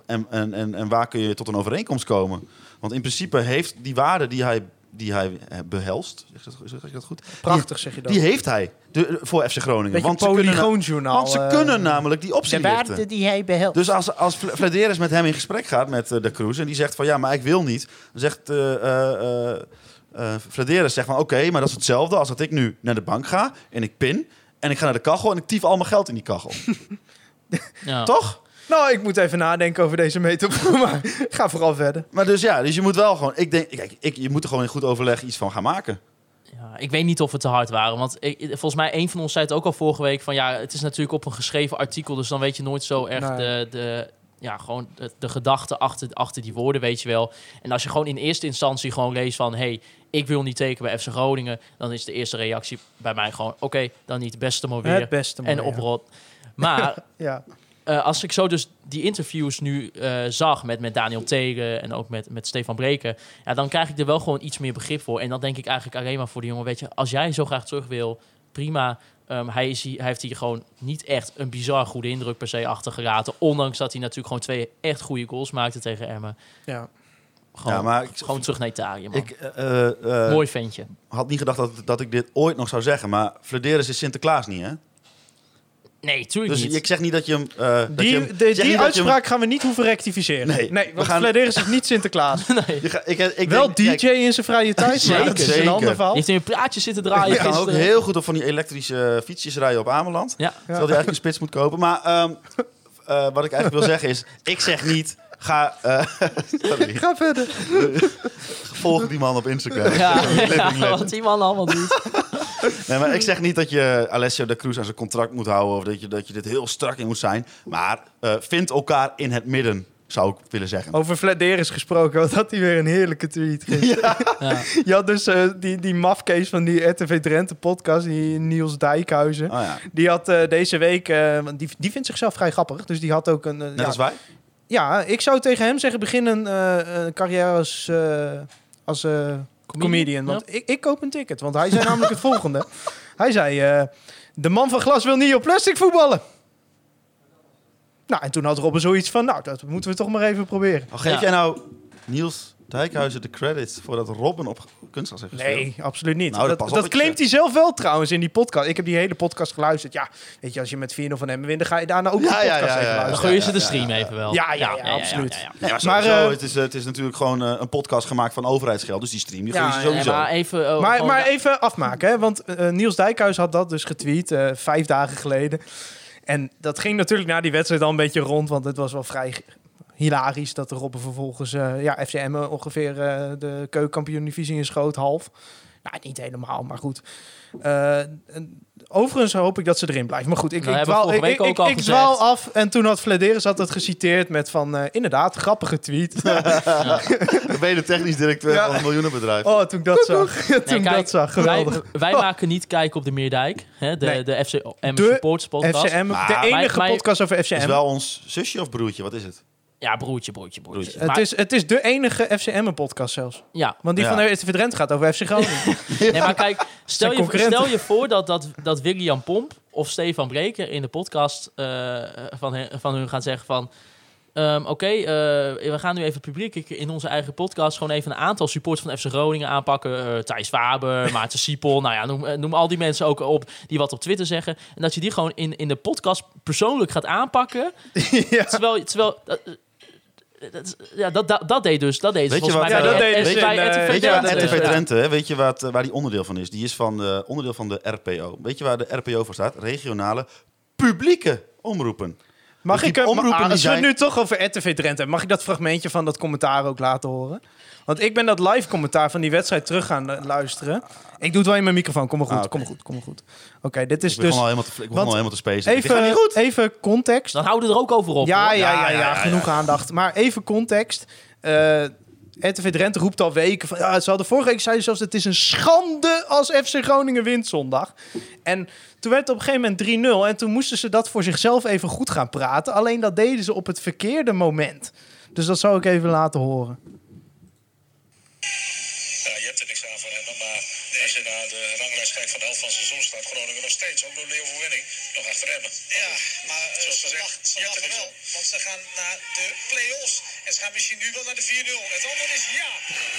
en, en, en, en waar kun je tot een overeenkomst komen. Want in principe heeft die waarde die hij, die hij eh, behelst, zeg, ik dat- zeg ik dat goed? Prachtig zeg je dat. Die heeft hij de, voor FC Groningen. Beetje want ze kunnen, polygoonjournaal. want ze eh, kunnen namelijk die optie lichten. die hij behelpt. Dus als, als Fl- Flederis met hem in gesprek gaat met eh, de Cruz en die zegt van ja, maar ik wil niet. Dan zegt eh eh eh, eh, Flederis zegt van oké, maar dat is hetzelfde als dat ik nu naar de bank ga en ik pin en ik ga naar de kachel en ik tief al mijn geld in die kachel. Ja. Toch? Nou, ik moet even nadenken over deze metafoor, maar ga vooral verder. Maar dus ja, dus je moet wel gewoon, ik denk, kijk, ik, je moet er gewoon in goed overleg iets van gaan maken. Ja, ik weet niet of we te hard waren. Want ik, volgens mij, een van ons zei het ook al vorige week. Van ja, het is natuurlijk op een geschreven artikel. Dus dan weet je nooit zo erg Nee. de, de, ja, gewoon de, de gedachte achter, achter die woorden, weet je wel. En als je gewoon in eerste instantie gewoon leest van... hey, ik wil niet tekenen bij FC Groningen. Dan is de eerste reactie bij mij gewoon... oké, dan niet het beste maar weer. Het beste maar en oprot. Maar Ja. Eh, als ik zo dus die interviews nu eh, zag met, met Daniel Tegen en ook met, met Stefan Breken, ja, dan krijg ik er wel gewoon iets meer begrip voor. En dan denk ik eigenlijk alleen maar voor de jongen, weet je, als jij zo graag terug wil, prima. Ehm, hij, is hier, hij heeft hier gewoon niet echt een bizar goede indruk per se achtergelaten. Ondanks dat hij natuurlijk gewoon twee echt goede goals maakte tegen Emmen. ja. Gewoon, ja, maar ik, gewoon terug naar Italië, man. ik eh, eh, Mooi ventje. had niet gedacht dat, dat ik dit ooit nog zou zeggen, maar Flederis is Sinterklaas niet, hè? Nee, tuurlijk Dus niet. ik zeg niet dat je hem... eh, dat je Die, hem- de, zeg die hem- uitspraak gaan we niet hoeven rectificeren. Nee, nee we want gaan- Flederis is niet Sinterklaas. Je ga- ik, ik Wel denk- DJ in zijn vrije tijd, Zeker, dat is een zeker. ander verhaal. heeft in een plaatje zitten draaien. Je kan ook heel goed op van die elektrische fietsjes rijden op Ameland. Ja. Terwijl hij eigenlijk een spits moet kopen. Maar ehm, eh, wat ik eigenlijk wil zeggen is... Ik zeg niet... Ga, eh, sorry, Ga verder. volg die man op Instagram. Ja, ja, wat die man allemaal doet. Nee, maar ik zeg niet dat je Alessio de Cruz aan zijn contract moet houden... of dat je, dat je dit heel strak in moet zijn. Maar eh, vind elkaar in het midden, zou ik willen zeggen. Over Vladeris gesproken, wat had hij weer een heerlijke tweet gisteren. Ja. Je had dus eh, die, die mafkees van die RTV Drenthe podcast, die Niels Dijkhuizen. Oh ja, Die had eh, deze week, eh, want die, die vindt zichzelf vrij grappig, dus die had ook een... net ja, als wij. Ja, ik zou tegen hem zeggen, begin een eh, een carrière als, eh, als eh, comedian. Want ik, ik koop een ticket, want hij zei namelijk het volgende. Hij zei, eh, de man van glas wil niet op plastic voetballen. Nou, en toen had Robben zoiets van, nou, dat moeten we toch maar even proberen. Oh, geef Ja. jij nou Niels Dijkhuizen de credits... voordat Robin op kunstgras heeft gespeeld? Nee, absoluut niet. Nou, dat dat claimt hij zelf wel trouwens in die podcast. Ik heb die hele podcast geluisterd. Ja, weet je, als je met 4-0 van hem wint, dan ga je daarna ook Ja, ja, podcast ja, even ja. Luisteren. gooi je ze de stream even wel. Ja, ja, absoluut. ja, ja. Nee, maar het, is, het is natuurlijk gewoon eh, een podcast gemaakt van overheidsgeld. Dus die stream, die Ja, gooi je ja, sowieso. Maar even, eh, Maar, maar even afmaken, hè? want eh, Niels Dijkhuis had dat dus getweet vijf dagen geleden. En dat ging natuurlijk na die wedstrijd al een beetje rond, want het was wel vrij hilarisch dat de Robben vervolgens eh ja, FCM ongeveer eh, de keukenkampioen-divisie in schoot, half. Nou, niet helemaal, maar goed. Eh, en overigens hoop ik dat ze erin blijven. Maar goed, ik, Nou, ik, dwaal, ik, ik, dwaal af. En toen had Flederis had het geciteerd met van... eh, inderdaad, grappige tweet. Dan ben je de technisch directeur Ja. van een miljoenenbedrijf. oh, toen ik dat zag. toen Nee, ik kijk, dat zag, geweldig. Wij, wij maken niet kijken op de Meerdijk. Hè, de, Nee. de FCM De Supporters podcast. FCM, Maar- de enige podcast over FCM. Is wel ons zusje of broertje? Wat is het? Ja, broertje, broertje, broertje. Broertje. Het is, het is de enige FCM-podcast zelfs. Ja, Want die Ja. van de RTV Drenthe gaat over FC Groningen. nee, maar kijk, stel je, stel je voor dat, dat, dat William Pomp of Stefan Breker in de podcast eh, van, hen, van hun gaan zeggen van... ehm, Oké, eh, we gaan nu even publiek in onze eigen podcast gewoon even een aantal supporters van FC Groningen aanpakken. Eh, Thijs Faber, Maarten Siepel, nou ja, noem, noem al die mensen ook op die wat op Twitter zeggen. En dat je die gewoon in, in de podcast persoonlijk gaat aanpakken. ja. Terwijl, terwijl dat, dat, ja, dat, dat, dat deed dus, dat deed ze Weet je volgens wat- mij Ja, dat eh, bij RTV eh, Weet je waar Drenthe. RTV weet je wat, eh, waar die onderdeel van is? Die is van de, onderdeel van de RPO. Weet je waar de RPO voor staat? Regionale publieke omroepen. Mag Dus ik hem, omroepen ah, als we nu toch over RTV Drenthe hebben, mag ik dat fragmentje van dat commentaar ook laten horen? Want ik ben dat live commentaar van die wedstrijd terug gaan eh, luisteren. Ik doe het wel in mijn microfoon. Kom maar goed, Ah, oké. kom maar goed, kom maar goed. Oké, dit is dus al helemaal te, ik want- al helemaal te gaat even, niet goed. even context. Dan houden we er ook over op. Ja, ja, ja, Ja, ja, ja, ja, genoeg aandacht. Maar even context. Eh RTV Drenthe roept al weken van... Ja, ze hadden vorige week zeiden zelfs... Het is een schande als FC Groningen wint zondag. En toen werd het op een gegeven moment 3-0. En toen moesten ze dat voor zichzelf even goed gaan praten. Alleen dat deden ze op het verkeerde moment. Dus dat zou ik even laten horen. Ja, je hebt er niks aan van hem, maar als je naar de ranglijst kijkt van de helft van het seizoen staat Groningen nog steeds, ook door de overwinning, nog achter Emmen. Ja, maar uh, Zoals ze er niks wel. aan. Want ze gaan naar de play-offs. En ze gaan misschien nu wel naar de 4-0. Het antwoord is ja.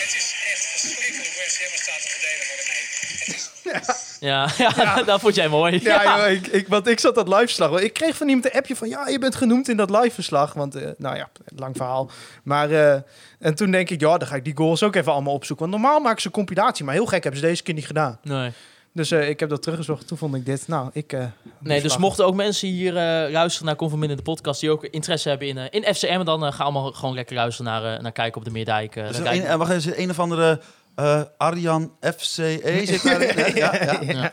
Het is echt verschrikkelijk hoe FCM staat te verdedigen. Nee, het is Ja, ja, dat vond jij mooi. Ja, joh, ik, ik, want ik zat dat live verslag. Ik kreeg van iemand een appje van... Ja, je bent genoemd in dat live verslag. Want, eh, nou ja, lang verhaal. Maar, eh, en toen denk ik... Ja, dan ga ik die goals ook even allemaal opzoeken. Want normaal maken ze een compilatie. Maar heel gek hebben ze deze keer niet gedaan. Nee. Dus eh, ik heb dat teruggezocht. Toen vond ik dit. Nou, ik... eh, nee, dus mochten ook mensen hier eh, luisteren naar Conform in de podcast die ook interesse hebben in, eh, in FCM, dan eh, ga allemaal gewoon lekker luisteren naar, eh, naar kijken op de Meerdijk. eh, Dus wacht even, een of andere eh, Arjan FCE zit daarin. hè? Ja, ja. Ja.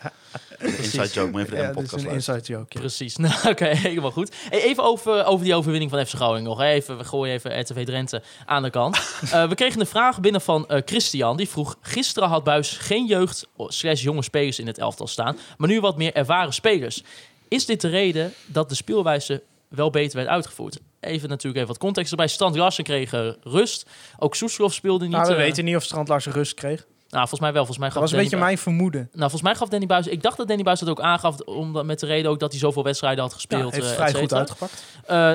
Inside joke, maar even de Ja, is podcast een luisteren. inside joke. ja. Precies. Nou, oké, helemaal goed. Hey, even over, over die overwinning van FC Groningen nog. Even, we gooien even RTV Drenthe aan de kant. Eh, we kregen een vraag binnen van eh, Christian. Die vroeg, gisteren had Buis geen jeugd slash jonge spelers in het elftal staan. Maar nu wat meer ervaren spelers. Is dit de reden dat de speelwijze wel beter werd uitgevoerd? Even natuurlijk even wat context erbij. Strand Larsen kreeg eh, rust. Ook Soeslof speelde niet. Nou, we eh, weten niet of Strand Larsen rust kreeg. Nou, volgens mij wel. Volgens mij Dat gaf was een beetje mijn vermoeden. Nou, volgens mij gaf Danny Buis... Ik dacht dat Danny Buis dat ook aangaf... Omdat, met de reden ook dat hij zoveel wedstrijden had Ja, gespeeld. heeft eh, vrij goed uitgepakt.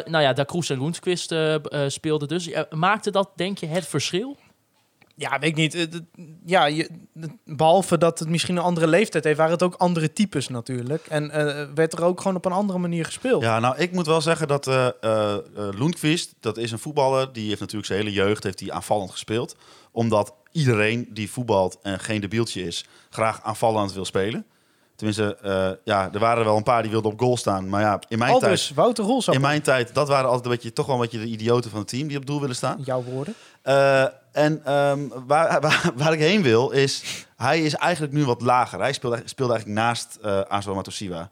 Nou ja, Da Cruz en eh, speelden dus. Ja, maakte dat, denk je, het verschil? Ja, weet ik niet. Het- het- Ja, je, het- behalve dat het misschien een andere leeftijd heeft, waren het ook andere types natuurlijk. En eh, werd er ook gewoon op een andere manier gespeeld. Ja, nou, ik moet wel zeggen dat eh eh, eh, Lundqvist, dat is een voetballer, die heeft natuurlijk zijn hele jeugd heeft hij aanvallend gespeeld. Omdat iedereen die voetbalt en geen debieltje is, graag aanvallend wil spelen. Tenminste, eh, ja, er waren er wel een paar die wilden op goal staan. Maar ja, in mijn tijd... Wouter Rolsap. In mijn tijd, dat waren altijd een beetje, toch wel een beetje de idioten van het team die op doel willen staan. Jouw woorden. Eh, en ehm, waar, waar, waar ik heen wil is, hij is eigenlijk nu wat lager. Hij speelde, speelde eigenlijk naast uh, Azo Matosiwa.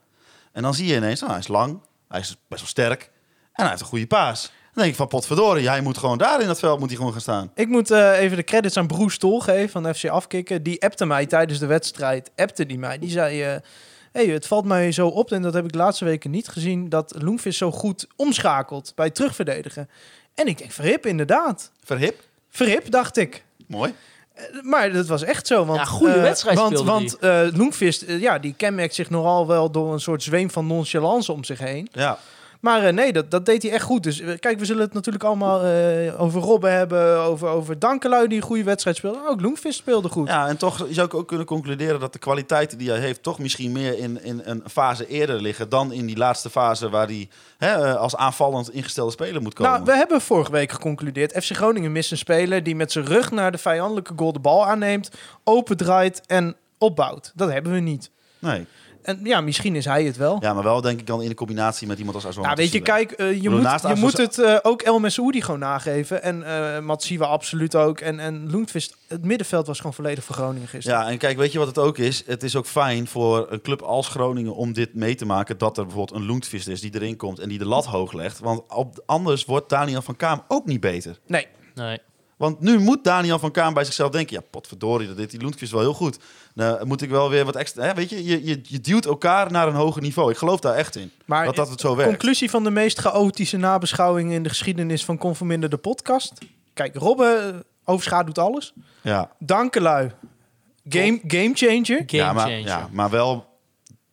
En dan zie je ineens, nou, hij is lang, hij is best wel sterk en hij heeft een goede paas. Dan denk ik van potverdorie, hij moet gewoon daar in dat veld moet hij gewoon gaan staan. Ik moet uh, even de credits aan Broes Tol geven van FC Afkikken. Die appte mij tijdens de wedstrijd, appte die mij. Die zei, uh, hey, het valt mij zo op, en dat heb ik de laatste weken niet gezien, dat Loenvis zo goed omschakelt bij terugverdedigen. En ik denk, verhip inderdaad. Verhip? Verhip, dacht ik. Mooi. Uh, maar dat was echt zo. Want, ja, goede wedstrijd Want, want uh, Loenvist, ja, die kenmerkt zich nogal wel door een soort zweem van nonchalance om zich heen. Ja. Maar uh, nee, dat, dat deed hij echt goed. Dus uh, kijk, we zullen het natuurlijk allemaal uh, over Robben hebben, over, over Dankelui die een goede wedstrijd speelde. Ook Loenvist speelde goed. Ja, en toch zou ik ook kunnen concluderen dat de kwaliteiten die hij heeft toch misschien meer in, in een fase eerder liggen dan in die laatste fase waar hij hè, als aanvallend ingestelde speler moet komen. Nou, we hebben vorige week geconcludeerd. FC Groningen mist een speler die met zijn rug naar de vijandelijke goal de bal aanneemt, opendraait en opbouwt. Dat hebben we niet. Nee. En ja, misschien is hij het wel. Ja, maar wel denk ik dan in de combinatie met iemand als Azwan. Ja, weet je, kijk, uh, je, moet, je moet het uh, ook El Messoudi gewoon nageven. En uh, Matsiwa absoluut ook. En, en Lundqvist, het middenveld was gewoon volledig voor Groningen gisteren. Ja, en kijk, weet je wat het ook is? Het is ook fijn voor een club als Groningen om dit mee te maken. Dat er bijvoorbeeld een Lundqvist is die erin komt en die de lat hoog legt. Want op, anders wordt Daniel van Kaam ook niet beter. Nee. Nee. Want nu moet Daniel van Kaam bij zichzelf denken... ja, potverdorie, dat deed die Lundqvist wel heel goed. Nou, moet ik wel weer wat extra... Hè? Weet je, je, je, je duwt elkaar naar een hoger niveau. Ik geloof daar echt in. Maar dat dat het zo werkt. conclusie van de meest chaotische nabeschouwing... in de geschiedenis van Conforminder de podcast. Kijk, Robben overschaduwt alles. Ja. Dankelui. Game, game changer. Game ja, maar, changer. ja, maar wel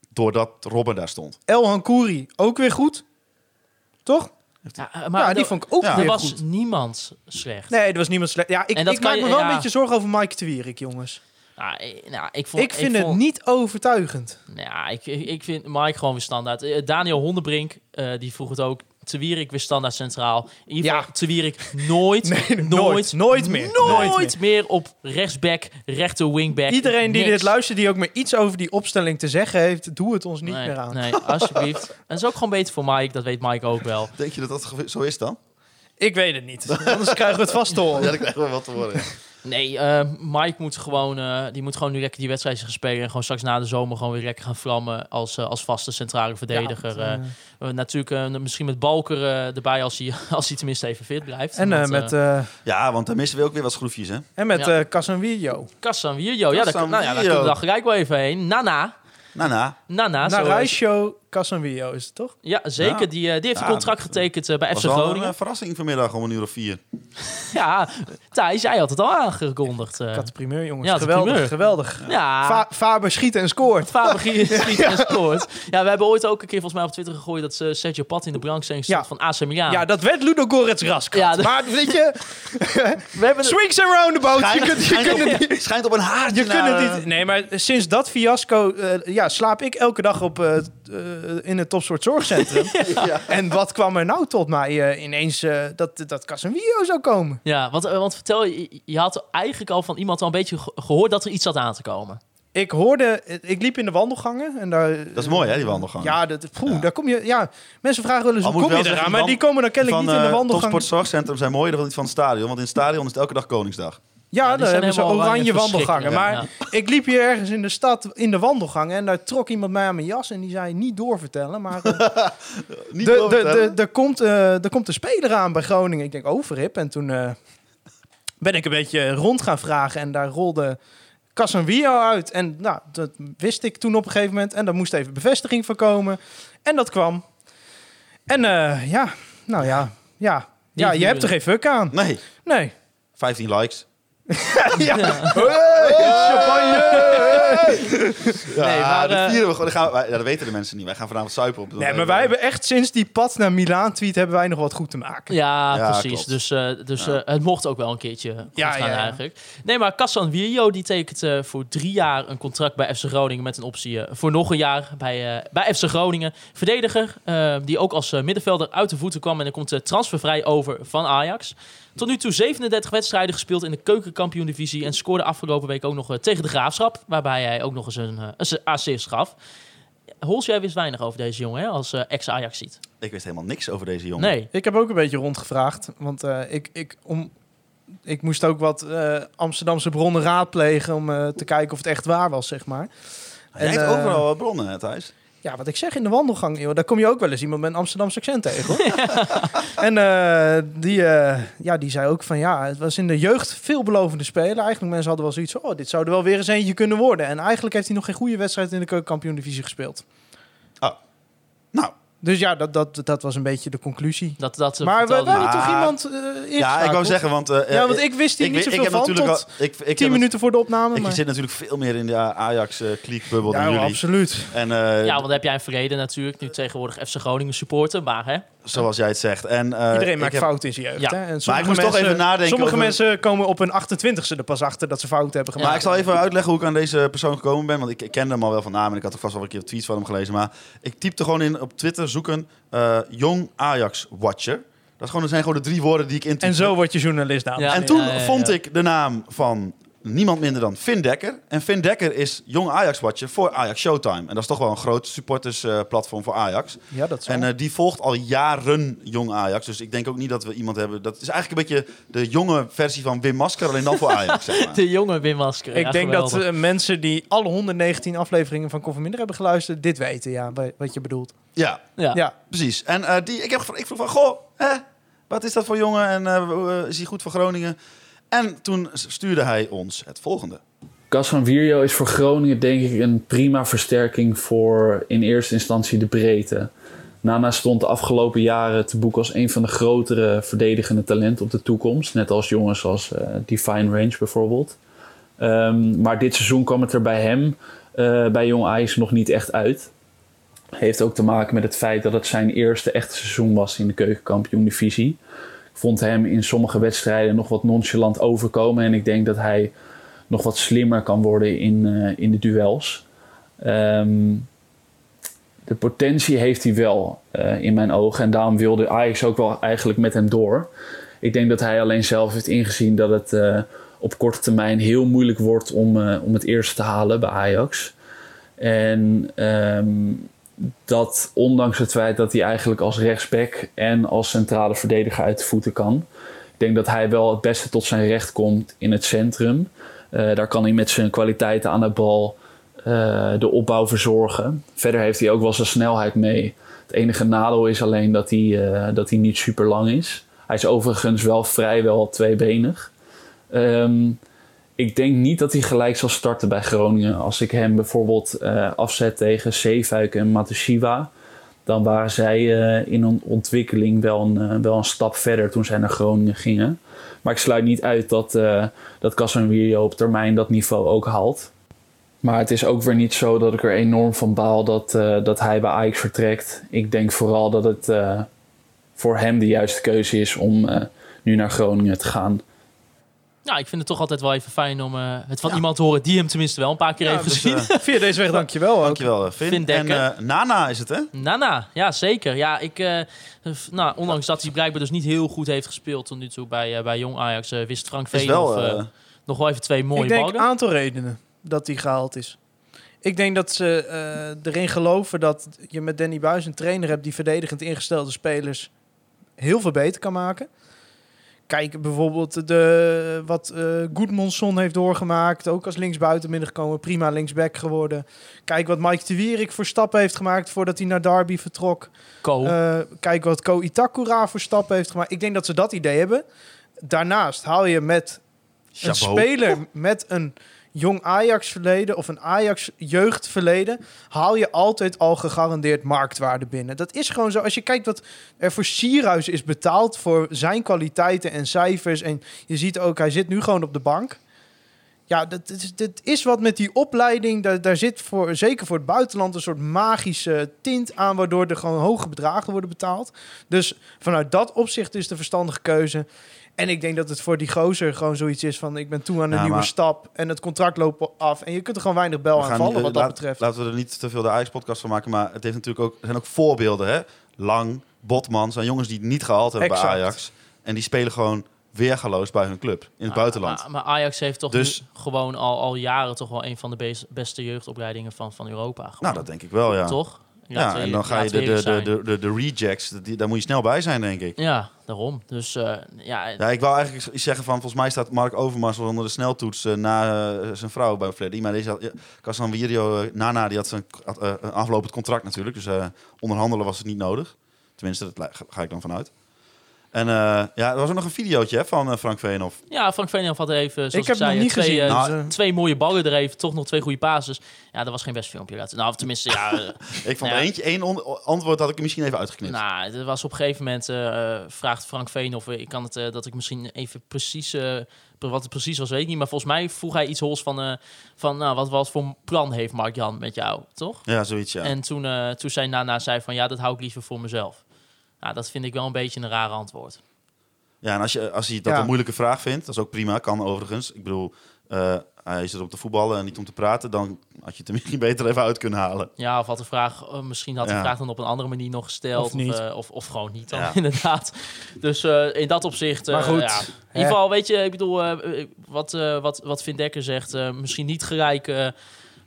doordat Robben daar stond. El Hankouri, ook weer goed. Toch? Ja, maar ja, die er- vond ik ook er weer was goed. niemand slecht. Nee, er was niemand slecht. Ja, ik, En dat ik kan maak me wel ja. een beetje zorgen over Mike de Wierik, jongens. Nou, ik, nou, ik, vond, ik vind het vond- niet overtuigend. Ja, ik, ik vind Mike gewoon weer standaard. Eh, Daniel Hondenbrink, eh, die vroeg het ook. Te Wierik weer standaard centraal. In ieder geval, Ja. Te Wierik nooit, Nee, nooit, nooit, nooit meer. nooit, Nooit meer. op rechtsback, rechter wingback. Iedereen die Niks. dit luistert, die ook maar iets over die opstelling te zeggen heeft, doe het ons niet nee, meer aan. Nee, alsjeblieft. en dat is ook gewoon beter voor Mike, dat weet Mike ook wel. Denk je dat dat zo is dan? Ik weet het niet. Anders krijgen we het vast te horen. Ja, dat krijgen we wel te horen. Nee, eh, Mike moet gewoon, eh, die moet gewoon nu lekker die wedstrijd gaan spelen. En gewoon straks na de zomer gewoon weer lekker gaan vlammen als, eh, als vaste centrale verdediger. Ja, natuurlijk eh, misschien met Balker eh, erbij als hij, als hij tenminste even fit blijft. En eh, Want, met, Ja, want dan missen we ook weer wat schroefjes, hè? en met Ja. Casanvillo. Casanvillo, ja, daar, nou ja, daar kunnen we dan gelijk wel even heen. Nana, nou. Nana, zo- Casanvillo is het toch? Ja, zeker. Ja. Die, eh, die heeft een contract getekend eh, bij was FC wel een Groningen. eh, verrassing vanmiddag om een uur of vier. Ja, Thijs, jij had het al aangekondigd. eh. Ik had de primeur, jongens. Ja, geweldig, primeur. geweldig. ja, Va- Faber schiet en scoort. Faber schiet en scoort. Ja, we hebben ooit ook een keer volgens mij op Twitter gegooid... dat ze Sergio Pat in de belangstelling stond Ja. van AC Milan. Ja, dat werd Ludo Goretz Rask. Ja, de- Maar weet je, we hebben swings and roundabouts. Je Schijnt, kunt, je schijnt, kunt het op, niet... schijnt op een haartje Je kunt het niet. Nee, maar sinds dat fiasco eh, ja, slaap ik elke dag op, in het topsoort zorgcentrum. En wat kwam er nou tot mij eh, ineens eh, dat, dat Casemiro zou komen? Ja, want, eh, want vertel, je, je had eigenlijk al van iemand al een beetje ge- gehoord dat er iets zat aan te komen. Ik hoorde, ik liep in de wandelgangen en daar. Dat is mooi, hè, die wandelgang. Ja, dat, poeh, daar kom je. Ja, mensen vragen wel eens hoe kom je wel eraan, maar die komen dan kennelijk van, niet in de eh, wandelgang. Topsportzorgcentrum zijn mooier dan die van het stadion. Want in het stadion is het elke dag Koningsdag. Ja, daar hebben ze oranje wandelgangen. Maar ik liep hier ergens in de stad in de wandelgangen en daar trok iemand mij aan mijn jas en die zei niet doorvertellen. Maar eh, Niet de, de, doorvertellen. de, er, komt, eh, er komt een speler aan bij Groningen. Ik denk, oh, verrip. En toen eh, ben ik een beetje rond gaan vragen en daar rolde Casemiro uit. En nou, dat wist ik toen op een gegeven moment. En daar moest even bevestiging van komen. En dat kwam. En eh, ja, nou ja, ja. Ja, je hebt er geen fuck aan. Nee, Nee. 15 likes. Ja. Ja, Nee, maar, dat eh, vieren we gewoon. Dan gaan we, wij- ja, dat weten de mensen niet. Wij gaan vanavond suipen op. Nee, maar wij hebben echt sinds die pad naar Milaan tweet hebben wij nog wat goed te maken. Ja, Ja, precies. klopt. Dus, eh, dus eh, het mocht ook wel een keertje goed Ja, gaan eigenlijk. Nee, maar Cassan Virjo die tekent eh, voor drie jaar een contract bij FC Groningen... met een optie voor nog een jaar bij, eh, bij FC Groningen. Verdediger, eh, die ook als eh, middenvelder uit de voeten kwam... en dan komt transfervrij over van Ajax. Tot nu toe 37 wedstrijden gespeeld in de keukenkampioen-divisie... en scoorde afgelopen week ook nog eh, tegen de Graafschap... waarbij hij ook nog eens een, eh, een assist gaf. Hols, jij wist weinig over deze jongen hè, als eh, ex-Ajax ziet. Ik wist helemaal niks over deze jongen. Nee. Ik heb ook een beetje rondgevraagd. Want eh, ik, ik, om, ik moest ook wat eh, Amsterdamse bronnen raadplegen... om eh, te kijken of het echt waar was, zeg maar. Hebt eh, overal wat bronnen, hè, Thijs. Ja, wat ik zeg in de wandelgang, joh, daar kom je ook wel eens iemand met een Amsterdamse accent tegen. Hoor. en eh, die, eh, ja, die zei ook van ja, het was in de jeugd veelbelovende speler. Eigenlijk mensen hadden wel zoiets van, oh, dit zou er wel weer eens eentje kunnen worden. En eigenlijk heeft hij nog geen goede wedstrijd in de keukenkampioen-divisie gespeeld. Dus ja, dat, dat, dat was een beetje de conclusie. Dat, dat ze maar we, hebben toch Maar- iemand eh Ja, ik wou zeggen, want... eh, Ja, want eh, ik wist hier ik niet weet- zoveel ik heb van natuurlijk tot al- ik, ik heb tien minuten voor de opname. Ik maar... zit natuurlijk veel meer in de Ajax-kliekbubbel Ja, dan jullie. absoluut. En eh, Ja, want dan heb jij een verleden natuurlijk. Nu tegenwoordig FC Groningen supporter. Maar hè, zoals jij het zegt. En, eh, Iedereen ik maakt heb- fouten in zijn jeugd. Ja. Hè? En Maar ik sommige moest toch mensen- even nadenken Sommige over- mensen komen op hun 28ste er pas achter dat ze fouten hebben gemaakt. Maar ik zal even uitleggen hoe ik aan deze persoon gekomen ben. Want ik, ik kende hem al wel van naam en ik had ook vast wel een keer tweets van hem gelezen. Maar ik typte gewoon in op Twitter zoeken eh jong Ajax Watcher. Dat, is gewoon, dat zijn gewoon de drie woorden die ik intypte. En zo word je journalist, dames Ja. en En toen Ja, ja, ja, vond ik de naam van niemand minder dan Finn Dekker. En Finn Dekker is jong Ajax-watcher voor Ajax Showtime. En dat is toch wel een groot supportersplatform voor Ajax. Ja, dat is En eh, die volgt al jaren jong Ajax. Dus ik denk ook niet dat we iemand hebben... Dat is eigenlijk een beetje de jonge versie van Wim Masker, alleen dan voor Ajax. Zeg maar. de jonge Wim Masker. Ik Ja, denk dat eh, mensen die alle 119 afleveringen van Koffer Minder hebben geluisterd, dit weten, ja, wa- wat je bedoelt. Ja, Ja. Ja, precies. En eh, die, ik, heb, ik vroeg van, goh, hè, wat is dat voor jongen? En is hij goed voor Groningen? En toen stuurde hij ons het volgende. Cas Virjo is voor Groningen denk ik een prima versterking voor in eerste instantie de breedte. Nana stond de afgelopen jaren te boek als een van de grotere verdedigende talenten op de toekomst. Net als jongens als eh, Divine Range bijvoorbeeld. Ehm, maar dit seizoen kwam het er bij hem, eh, bij Jong Ajax, nog niet echt uit. Heeft ook te maken met het feit dat het zijn eerste echte seizoen was in de keukenkampioen-divisie. Vond hem in sommige wedstrijden nog wat nonchalant overkomen. En ik denk dat hij nog wat slimmer kan worden in, eh, in de duels. Ehm, de potentie heeft hij wel eh, in mijn ogen. En daarom wilde Ajax ook wel eigenlijk met hem door. Ik denk dat hij alleen zelf heeft ingezien dat het eh, op korte termijn heel moeilijk wordt om, om het eerste te halen bij Ajax. En ehm, dat ondanks het feit dat hij eigenlijk als rechtsback en als centrale verdediger uit de voeten kan. Ik denk dat hij wel het beste tot zijn recht komt in het centrum. Eh, daar kan hij met zijn kwaliteiten aan de bal eh, de opbouw verzorgen. Verder heeft hij ook wel zijn snelheid mee. Het enige nadeel is alleen dat hij, eh, dat hij niet super lang is. Hij is overigens wel vrijwel tweebenig. Ehm, ik denk niet dat hij gelijk zal starten bij Groningen. Als ik hem bijvoorbeeld eh, afzet tegen Zeefuik en Matoshiwa... dan waren zij eh, in een ontwikkeling wel een, eh, wel een stap verder toen zij naar Groningen gingen. Maar ik sluit niet uit dat, eh dat Casemiro op termijn dat niveau ook haalt. Maar het is ook weer niet zo dat ik er enorm van baal dat, dat hij bij Ajax vertrekt. Ik denk vooral dat het voor hem de juiste keuze is om nu naar Groningen te gaan. Nou, ik vind het toch altijd wel even fijn om eh, het van iemand te horen die hem tenminste wel een paar keer Ja, heeft dus, gezien. eh, via deze weg dankjewel ook. Dankjewel, eh, Finn. Finn en eh, Nana is het, hè? Nana, ja zeker. Ja, ik, eh, nou, ondanks dat hij blijkbaar dus niet heel goed heeft gespeeld tot nu toe bij, bij Jong Ajax, wist Frank eh, eh, nog wel even twee mooie ik denk ballen. een aantal redenen dat hij gehaald is. Ik denk dat ze eh, erin geloven dat je met Danny Buis een trainer hebt die verdedigend ingestelde spelers heel veel beter kan maken. Kijk bijvoorbeeld de, wat Goedmonson heeft doorgemaakt. Ook als linksbuiten binnengekomen. Prima linksback geworden. Kijk wat Mike de Wierik voor stappen heeft gemaakt voordat hij naar Derby vertrok. Ko. Eh, kijk wat Ko Itakura voor stappen heeft gemaakt. Ik denk dat ze dat idee hebben. Daarnaast haal je met een speler met een jong Ajax verleden of een Ajax jeugd verleden, haal je altijd al gegarandeerd marktwaarde binnen. Dat is gewoon zo. Als je kijkt wat er voor Sierhuis is betaald voor zijn kwaliteiten en cijfers en je ziet ook, hij zit nu gewoon op de bank. Ja, dat, dat is, dat is wat met die opleiding. Daar, daar zit voor, zeker voor het buitenland een soort magische tint aan, waardoor er gewoon hoge bedragen worden betaald. Dus vanuit dat opzicht is de verstandige keuze. En ik denk dat het voor die gozer gewoon zoiets is van... ik ben toe aan een Ja, nieuwe maar- stap en het contract loopt af. En je kunt er gewoon weinig bel We aan vallen niet- wat dat betreft. Laten we er niet te veel de Ajax-podcast van maken. Maar het heeft natuurlijk ook, er zijn ook voorbeelden. Hè? Lang, Botman, zijn jongens die het niet gehaald hebben Exact. bij Ajax. En die spelen gewoon weergaloos bij hun club in het buitenland. Maar, maar Ajax heeft toch Dus- nu gewoon al, al jaren toch wel een van de bes- beste jeugdopleidingen van, van Europa. Gewoon. Nou, dat denk ik wel, ja. Toch? Ja, en dan ga je de, de, de, de, de, rejects, die, daar moet je snel bij zijn, denk ik. Ja, daarom. Dus eh, ja, Ja, ik wou eigenlijk iets zeggen van, volgens mij staat Mark Overmars wel onder de sneltoets eh, na eh, zijn vrouw bij Freddy. Maar deze had, ja, Casan Wirio, eh, Nana, die had zijn had, een aflopend contract natuurlijk. Dus onderhandelen was het niet nodig. Tenminste, dat li- ga ik dan vanuit. En eh, ja, er was ook nog een videootje hè, van eh, Frank Veenhoff. Ja, Frank Veenhoff had even, zoals Ik ik, heb zei, niet twee, gezien, eh, eh. twee mooie ballen er even, toch nog twee goede passes. Ja, dat was geen best filmpje. laten- Nou, tenminste, ja... Ik vond Ja. eentje, één on- antwoord had ik er misschien even uitgeknipt. nou, er was op een gegeven moment, eh, vraagt Frank Veenhoff, ik kan het, dat ik misschien even precies, wat het precies was, weet ik niet. Maar volgens mij vroeg hij iets hols van, eh, van nou, wat, wat voor plan heeft Mark-Jan met jou, toch? Ja, zoiets, ja. En toen, eh, toen zei Nana zei van, ja, dat hou ik liever voor mezelf. Nou, dat vind ik wel een beetje een rare antwoord. Ja, en als, je, als hij dat Ja. een moeilijke vraag vindt, dat is ook prima, kan overigens. Ik bedoel, eh, hij is er om te voetballen en niet om te praten, dan had je het er misschien beter even uit kunnen halen. Ja, of had de vraag, eh, misschien had de Ja. vraag dan op een andere manier nog gesteld. Of niet. eh, of, of gewoon niet dan, Ja. inderdaad. Dus eh, in dat opzicht, eh, Maar goed, ja. in ieder geval, weet je, ik bedoel, wat, eh wat, wat Vin Dekker zegt, eh, misschien niet gelijk eh,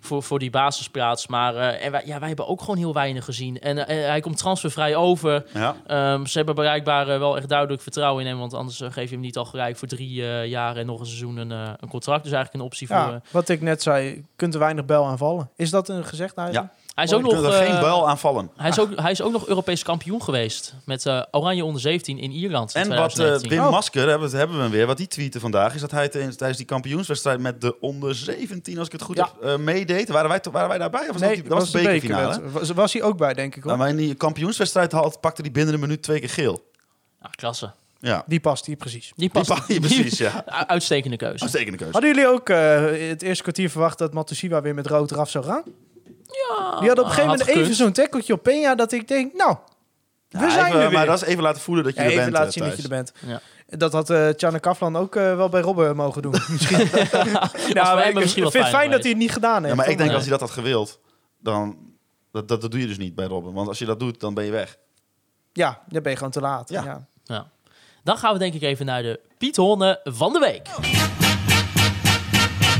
voor, voor die basisplaats. Maar eh, en wij, ja, wij hebben ook gewoon heel weinig gezien. En eh, hij komt transfervrij over. Ja. Ehm, ze hebben bereikbaar eh, wel echt duidelijk vertrouwen in hem. Want anders eh, geef je hem niet al gelijk voor drie eh, jaar en nog een seizoen een, eh, een contract. Dus eigenlijk een optie voor... Ja, eh, wat ik net zei, je kunt er weinig bel aanvallen. Is dat een gezegd eigenlijk? Hij is ook nog... er geen eh, buil aanvallen. Hij is, ook, hij is ook nog Europees kampioen geweest. Met eh, Oranje onder 17 in Ierland. in En wat eh, 2019. Wim Oh. Masker, hebben, we- hebben we hem weer, wat die tweette vandaag, is dat hij tijdens, die kampioenswedstrijd met de onder 17, als ik het goed Ja. heb, eh, meedeed. Waren wij, waren wij daarbij? Of was Nee, dat, die- dat was de bekerfinale? Was, was hij ook bij, denk ik hoor. Nou, maar in die kampioenswedstrijd had, pakte hij binnen een minuut twee keer geel. Ja, klasse. Ja, Die past hier precies. Die past. Die pa- precies, ja. Uitstekende keuze. uitstekende keuze. Hadden jullie ook eh, het eerste kwartier verwacht dat Matusiwa weer met rood eraf zou gaan? Ja, Die had op een gegeven moment gekund. even zo'n tackeltje op Peña dat ik denk, nou, we Ja, zijn even, er weer. Maar dat is even laten voelen dat je Ja, er even bent, laten eh, zien dat je er Thijs. bent. Ja. Dat had eh Tjana Kaflan ook eh, wel bij Robben mogen doen. Misschien. ja, bij maar hem ik misschien wel vind het fijn dat hij het niet gedaan heeft. Ja, maar ik denk Nee. als hij dat had gewild, dan... Dat, dat, dat doe je dus niet bij Robben. Want als je dat doet, dan ben je weg. Ja, dan ben je gewoon te laat. Ja. Ja. Ja. Dan gaan we denk ik even naar de Piet Honne van de week.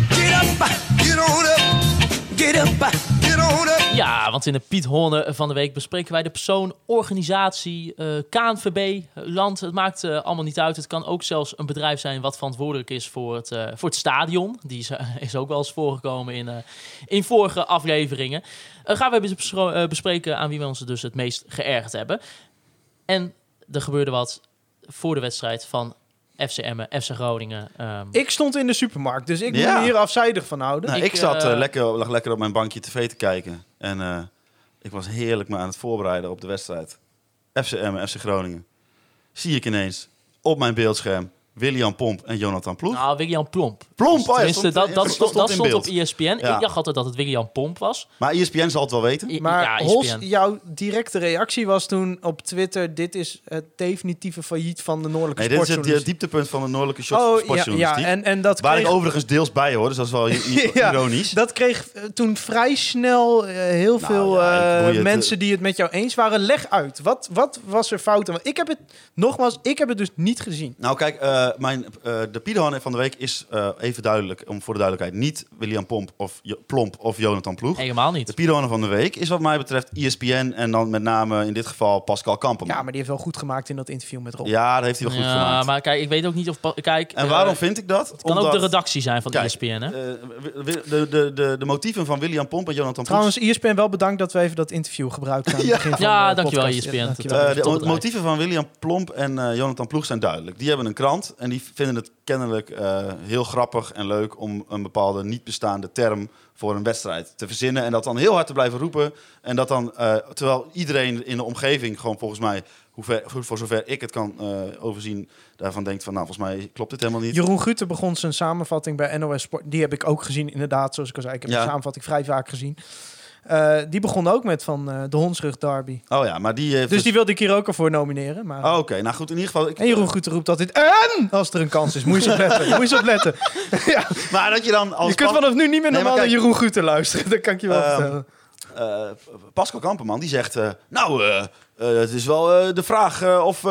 Get up, get on up. Get up. Ja, want in de Piet Honne van de week bespreken wij de persoon, organisatie, eh, KNVB, land. Het maakt eh, allemaal niet uit. Het kan ook zelfs een bedrijf zijn wat verantwoordelijk is voor het, eh, voor het stadion. Die is, is ook wel eens voorgekomen in, in vorige afleveringen. Gaan we even bespreken aan wie we ons dus het meest geërgerd hebben. En er gebeurde wat voor de wedstrijd van FC Emmen, FC Groningen. Ehm, Ik stond in de supermarkt, dus ik Ja. hier afzijdig van houden. Nou, Ik, ik zat, eh, eh, lekker, lag lekker op mijn bankje tv te kijken. En eh, ik was heerlijk me aan het voorbereiden op de wedstrijd. FC Emmen, FC Groningen. Zie ik ineens op mijn beeldscherm William Pomp en Jonathan Ploeg. nou, William Plomp. Plomp, oh ja, stond- dat, ja, dat, stond- stond, dat in stond op. ESPN. Ja. Ik dacht altijd dat het William Pomp was. Maar E ESPN zal het wel weten. I- Maar ja, E Hols, jouw directe reactie was toen op Twitter... dit is het definitieve failliet van de Noordelijke Nee, dit is het sportjournalistiek. dieptepunt van de Noordelijke Oh, ja, ja, sportjournalistiek. en, en dat Waar kreeg, ik overigens deels bij hoor, dus dat is wel Ja, ironisch. dat kreeg eh, toen vrij snel eh, heel Nou, veel ja, eh, mensen die het met jou eens waren. Leg uit, wat, wat was er fout? Want ik heb het, nogmaals, ik heb het dus niet gezien. Nou kijk, eh, mijn, eh, de Piedhoorn van de week is eh, even duidelijk, om voor de duidelijkheid, niet William Pomp of, Jo- Plomp of Jonathan Ploeg. Helemaal De niet. Piedhoorn van de week is wat mij betreft E ESPN en dan met name in dit geval Pascal Kampenman. Ja, maar die heeft wel goed gemaakt in dat interview met Rob. Ja, dat heeft hij wel goed Ja, gemaakt. maar kijk, ik weet ook niet of... Kijk, En waarom vind ik dat? Het kan ook de redactie zijn van E Kijk, ESPN, hè? eh, de, de, de, de motieven van William Pomp en Jonathan Ploeg... Trouwens, ESPN wel bedankt dat we even dat interview gebruikt het Ja. van Ja, de dankjewel, podcast. ESPN. dankjewel. Eh, Top de motieven van William Plomp en Jonathan Ploeg zijn duidelijk. Die hebben een krant en die vinden het kennelijk eh, heel grappig en leuk om een bepaalde niet bestaande term voor een wedstrijd te verzinnen. En dat dan heel hard te blijven roepen. En dat dan, eh, terwijl iedereen in de omgeving gewoon volgens mij, hoe ver- voor, zover ik het kan eh, overzien, daarvan denkt van nou, volgens mij klopt dit helemaal niet. Jeroen Guter begon zijn samenvatting bij NOS Sport. Die heb ik ook gezien, inderdaad, zoals ik al zei. Ik heb Ja. de samenvatting vrij vaak gezien. Eh, die begon ook met van eh, de Hondsrug Derby. Oh ja, maar die heeft... Dus die wilde ik hier ook al voor nomineren. Maar... Oh, Oké, nou goed, in ieder geval... Ik, En Jeroen Guter roept altijd en als er een kans is. Moet je eens opletten. Moet je opletten. ja, Maar dat je dan als... je kunt vanaf nu niet meer Nee, normaal naar Jeroen Guter luisteren. Dat kan ik je wel Ehm, vertellen. eh, Pascal Kamperman, die zegt... nou, het is wel eh, de vraag eh, of... eh,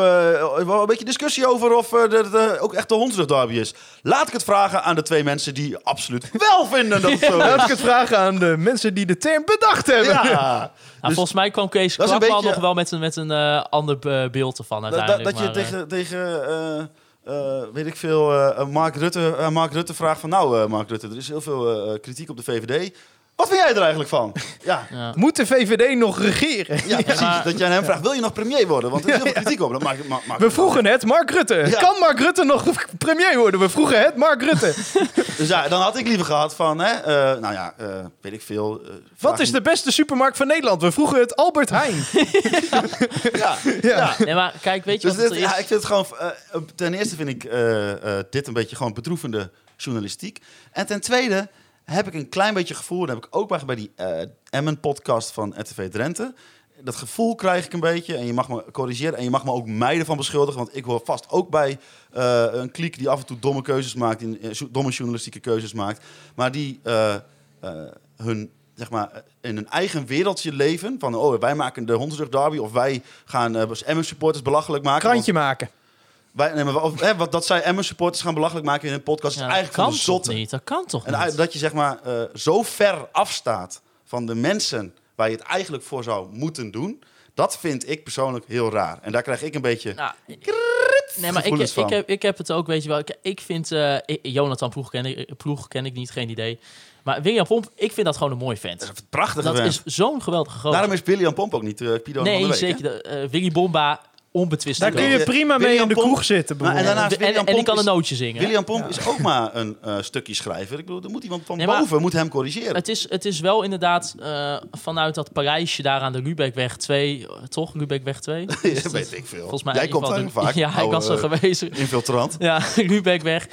wel een beetje discussie over of eh, dat het ook echt de hondsrug derby is. Laat ik het vragen aan de twee mensen die absoluut wel vinden dat het zo Laat ik is. het vragen aan de mensen die de term bedacht hebben. Ja. Nou, Dus volgens mij kwam Kees is Kwakman beetje- nog wel met een, met een eh, ander eh, beeld ervan Dat, dat, uiteindelijk. dat je maar, eh, tegen, tegen eh, eh, weet ik veel, eh, Mark, Rutte, eh, Mark Rutte vraagt van... Nou, eh, Mark Rutte, er is heel veel eh, kritiek op de VVD. Wat vind jij er eigenlijk van? Ja, ja. Moet de VVD nog regeren? ja precies. maar- dat jij aan hem vraagt, wil je nog premier worden? Want er is heel veel kritiek op. Dat maakt, ma- maakt We vroegen het Mark Rutte. Ja. Kan Mark Rutte nog premier worden? We vroegen het Mark Rutte. Dus ja, dan had ik liever gehad van, hè, eh, nou ja, eh, weet ik veel. eh, Wat is de beste supermarkt van Nederland? We vroegen het Albert Heijn. Ja, Ja. Nee, maar kijk, weet je Dus wat dit, het is? ja, ik vind het gewoon. ten eerste vind ik eh, eh, dit een beetje gewoon bedroevende journalistiek. En ten tweede heb ik een klein beetje gevoel. Dat heb ik ook bij, bij die eh Emmen-podcast van RTV Drenthe. Dat gevoel krijg ik een beetje. En je mag me corrigeren. En je mag me ook mij ervan beschuldigen. Want ik hoor vast ook bij eh, een kliek die af en toe domme keuzes maakt. In, eh, domme journalistieke keuzes maakt. Maar die hun zeg maar, in een eigen wereldje leven. Van, oh, wij maken de Hondsrug Derby. Of wij gaan eh Emmen supporters belachelijk maken. Krantje maken. Wij, nee, maar, of, hè, wat, dat zij Emmen supporters gaan belachelijk maken in een podcast... Ja, is eigenlijk van de zotte. niet? Dat kan toch niet? dat je zeg maar eh, zo ver afstaat van de mensen... waar je het eigenlijk voor zou moeten doen... dat vind ik persoonlijk heel raar. En daar krijg ik een beetje... Nou, nee, maar ik, ik, heb, ik heb het ook, weet je wel. Ik, ik vind eh, ik- Jonathan Ploeg ken, ik, Ploeg ken ik niet, geen idee. Maar William Pomp, ik vind dat gewoon een mooi vent. dat is een prachtige Dat vent. is zo'n geweldige gozer. Daarom is William Pomp ook niet uh, Pido van de Nee, week. zeker. hè? de, eh, Willy Bomba, onbetwist. Daar kun je prima mee William in de Pomp- kroeg zitten. Maar- en daarnaast en, en die Pomp kan een nootje zingen. William Pomp is ook maar een eh, stukje schrijver. Ik bedoel, er moet iemand van Nee, boven moet hem corrigeren. Het is, het is wel inderdaad eh, vanuit dat Parijsje daar aan de Lubekweg 2, eh, toch? Lubekweg 2? Ja, weet ik veel. Volgens mij Jij komt daar vaak. Ja, ik was er geweest. Infiltrant. Ja, Lubekweg.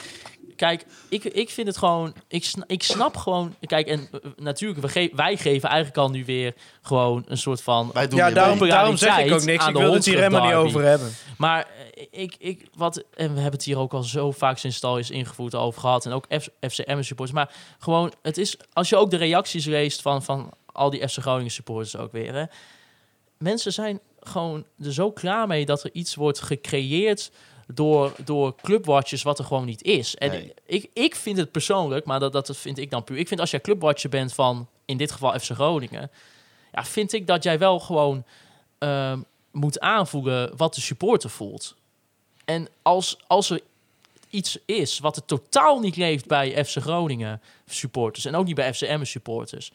Kijk, ik, ik vind het gewoon... Ik, ik snap gewoon... Kijk, en eh, natuurlijk, we ge- wij geven eigenlijk al nu weer gewoon een soort van... Wij doen Ja, daarom, zeg ik ook niks. aan Ik wil het hier helemaal niet over hebben. Maar eh, ik, ik, wat, en we hebben het hier ook al zo vaak sinds het al is ingevoerd over gehad. En ook FCM supporters. Maar gewoon, het is, als je ook de reacties leest van, van al die FC Groningen supporters ook weer. Hè, mensen zijn gewoon er zo klaar mee dat er iets wordt gecreëerd door, door clubwatchers wat er gewoon niet is. En Nee. ik, ik vind het persoonlijk, maar dat, dat vind ik dan puur. Ik vind als jij clubwatcher bent van, in dit geval FC Groningen, ja, vind ik dat jij wel gewoon ehm, moet aanvoelen wat de supporter voelt. En als, als er iets is wat er totaal niet leeft bij FC Groningen supporters en ook niet bij FCM supporters.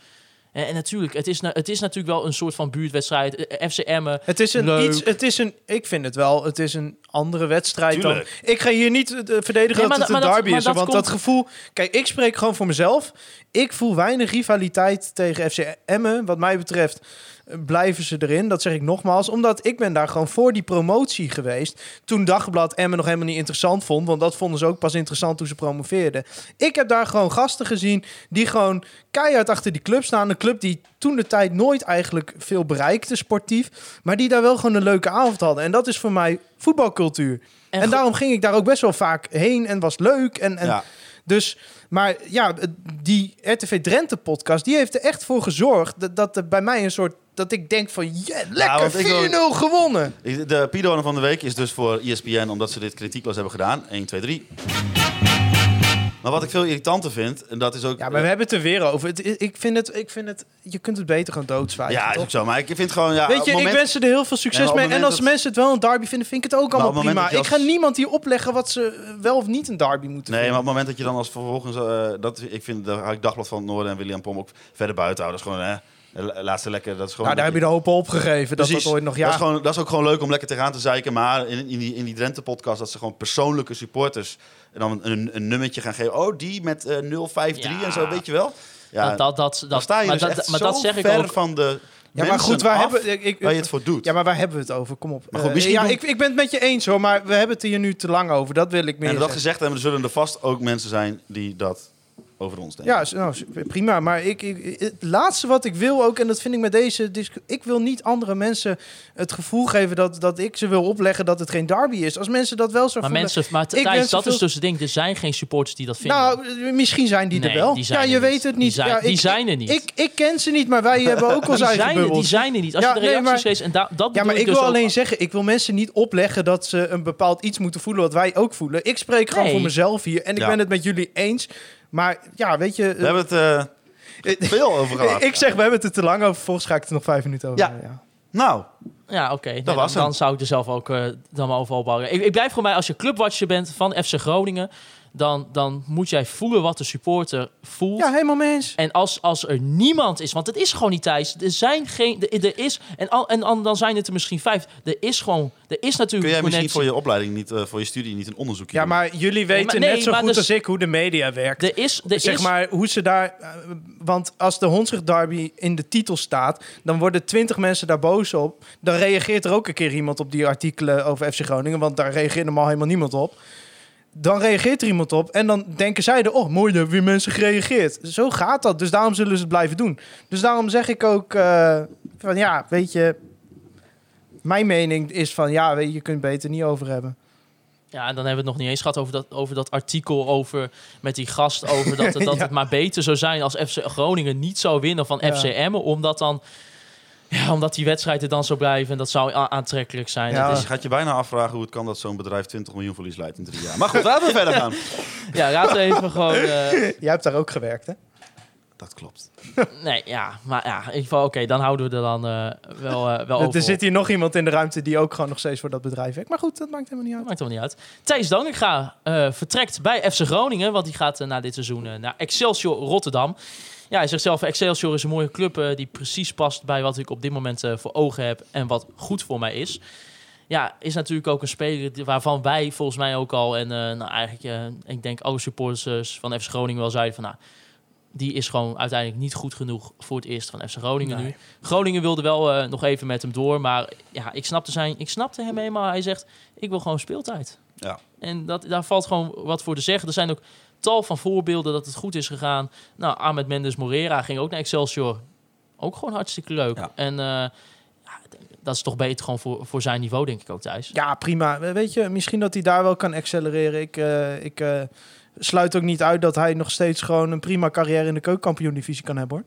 En, en natuurlijk, het is, na- het is natuurlijk wel een soort van buurtwedstrijd. Eh, FCM. Het is een Leuk. iets. Het is een. Ik vind het wel. Het is een andere wedstrijd Tuurlijk. dan. Ik ga hier niet eh, verdedigen Nee, maar dat het een maar dat- derby is. dat want komt- dat gevoel. Kijk, ik spreek gewoon voor mezelf. Ik voel weinig rivaliteit tegen FC Emmen. Wat mij betreft eh, blijven ze erin. Dat zeg ik nogmaals. Omdat ik ben daar gewoon voor die promotie geweest. Toen Dagblad Emmen nog helemaal niet interessant vond. Want dat vonden ze ook pas interessant toen ze promoveerden. Ik heb daar gewoon gasten gezien die gewoon keihard achter die club staan. Een club die toen de tijd nooit eigenlijk veel bereikte sportief. Maar die daar wel gewoon een leuke avond hadden. En dat is voor mij voetbalcultuur. En, daarom ging ik daar ook best wel vaak heen en was leuk. En, en Ja. dus, maar ja, die RTV Drenthe podcast, die heeft er echt voor gezorgd dat, dat er bij mij een soort, dat ik denk van, ja, lekker, wil- 4-0 gewonnen. De Pido van de week is dus voor ESPN, omdat ze dit kritiekloos hebben gedaan. 1, 2, 3. Maar wat ik veel irritanter vind, en dat is ook... Ja, maar we hebben het er weer over. Het, ik, vind het, ik vind het, je kunt het beter gewoon doodzwijgen, Ja, is ook zo. Maar ik vind gewoon... Ja, Weet op je, het moment- ik wens ze er heel veel succes Ja, maar mee. En als dat- mensen het wel een derby vinden, vind ik het ook Maar allemaal prima. Ik ga niemand hier opleggen wat ze wel of niet een derby moeten Nee, maar vinden. op het moment dat je dan als vervolgens... eh, dat, ik vind de Dagblad van het Noorden en William Pom ook verder buiten houden. Dat is gewoon... Hè, laat ze lekker... Dat is gewoon Nou, daar heb je de hoop op opgegeven dat dat ooit nog... Ja, dat, is gewoon, dat is ook gewoon leuk om lekker tegenaan te zeiken. Maar in, in die, in die Drenthe-podcast dat ze gewoon persoonlijke supporters... en dan een, een nummertje gaan geven. Oh, die met eh 053 Ja. en zo, weet je wel? Ja, dat, dat, dat, dan dat, sta je maar dus dat, echt maar zo dat zeg ik ver ook. van de Ja, maar mensen goed, waar af hebben, ik, ik, waar je het voor doet. Ja, maar waar hebben we het over? Kom op. Maar goed, Eh, ja, doen- ik, ik ben het met je eens hoor, maar we hebben het hier nu te lang over. Dat wil ik meer en dat zeggen. gezegd hebben, er zullen er vast ook mensen zijn die dat over ons, denk ik. Ja, nou, prima. Maar ik, ik, het laatste wat ik wil ook, en dat vind ik met deze discussie... Ik wil niet andere mensen het gevoel geven dat, dat ik ze wil opleggen dat het geen derby is. Als mensen dat wel zo Maar voelen... mensen, maar Thijs, dat is dus het ding. Er zijn geen supporters die dat vinden. Nou, misschien zijn die Nee, er wel. die zijn ja, er je niet. weet het Die niet. zijn- ja, die ik, zijn er niet. Ik, ik ken ze niet, maar wij hebben ook onze die, eigen zijn er, die zijn er niet. Als Ja, je de nee, reacties maar- leest, en da, dat Ja, maar ik dus wil ook- alleen zeggen, ik wil mensen niet opleggen dat ze een bepaald iets moeten voelen wat wij ook voelen. Ik spreek gewoon Nee. voor mezelf hier en ik Ja. ben het met jullie eens. Maar ja, weet je... We hebben het eh, veel over gehad. ik zeg, we hebben het er te lang over, volgens ga ik het er nog vijf minuten over. Ja. Nou, Ja, oké. Nee, was dan, dan zou ik er zelf ook eh, dan maar over opbouwen. Ik, ik blijf voor mij, als je clubwatcher bent van FC Groningen... Dan, dan moet jij voelen wat de supporter voelt. Ja, helemaal mee eens. En als, als er niemand is, want het is gewoon niet Thijs. Er zijn geen, er, er is, en, al, en al- dan zijn het er misschien vijf. Er is gewoon, er is natuurlijk kun jij misschien connectie. voor je opleiding niet, eh, voor je studie niet een onderzoekje Ja, doen? maar jullie weten maar nee, net zo goed dus- als ik hoe de media werkt. Er is, er zeg is, maar hoe ze daar. eh, Want als de Hondsrug Derby in de titel staat, dan worden twintig mensen daar boos op. Dan reageert er ook een keer iemand op die artikelen over FC Groningen, want daar reageert normaal helemaal niemand op. Dan reageert er iemand op en dan denken zij er, oh mooi, er hebben weer mensen gereageerd. Zo gaat dat, dus daarom zullen ze het blijven doen. Dus daarom zeg ik ook eh, van ja, weet je, mijn mening is van ja, weet je, je kunt het beter niet over hebben. Ja, en dan hebben we het nog niet eens gehad over dat, over dat artikel over, met die gast over dat, het, dat Ja. het maar beter zou zijn als FC Groningen niet zou winnen van Ja. FC Emmen. Omdat dan, ja, omdat die wedstrijden dan zo blijven en dat zou aantrekkelijk zijn. Ja. Dus is, je gaat je bijna afvragen hoe het kan dat zo'n bedrijf 20 miljoen verlies leidt in drie jaar. Maar goed, laten we verder gaan. ja, laten we even gewoon... eh, Jij hebt daar ook gewerkt, hè? Dat klopt. nee, ja, maar ja, in ieder geval, oké, dan houden we er dan eh, wel, eh, wel over. Er zit hier nog iemand in de ruimte die ook gewoon nog steeds voor dat bedrijf werkt. Maar goed, dat maakt helemaal niet uit. Maakt helemaal niet uit. Thijs Danninga eh vertrekt bij FC Groningen, want die gaat na dit seizoen eh, naar Excelsior Rotterdam. Ja, hij zegt zelf, Excelsior is een mooie club eh, die precies past bij wat ik op dit moment eh, voor ogen heb en wat goed voor mij is. Ja, is natuurlijk ook een speler waarvan wij volgens mij ook al, en eh, nou eigenlijk, eh, ik denk alle supporters van FC Groningen wel zeiden van, nou, die is gewoon uiteindelijk niet goed genoeg voor het eerst van FC Groningen Nee. nu. Groningen wilde wel eh, nog even met hem door, maar ja, ik snapte, zijn, ik snapte hem helemaal. Hij zegt, ik wil gewoon speeltijd. Ja. En dat, daar valt gewoon wat voor te zeggen. Er zijn ook tal van voorbeelden dat het goed is gegaan. Nou, Ahmed Mendes Morera ging ook naar Excelsior. Ook gewoon hartstikke leuk. Ja. En eh, ja, dat is toch beter gewoon voor, voor zijn niveau, denk ik ook, Thijs. Ja, prima. Weet je, misschien dat hij daar wel kan accelereren. Ik, eh, ik eh, sluit ook niet uit dat hij nog steeds gewoon een prima carrière in de keukenkampioen-divisie kan hebben, hoor.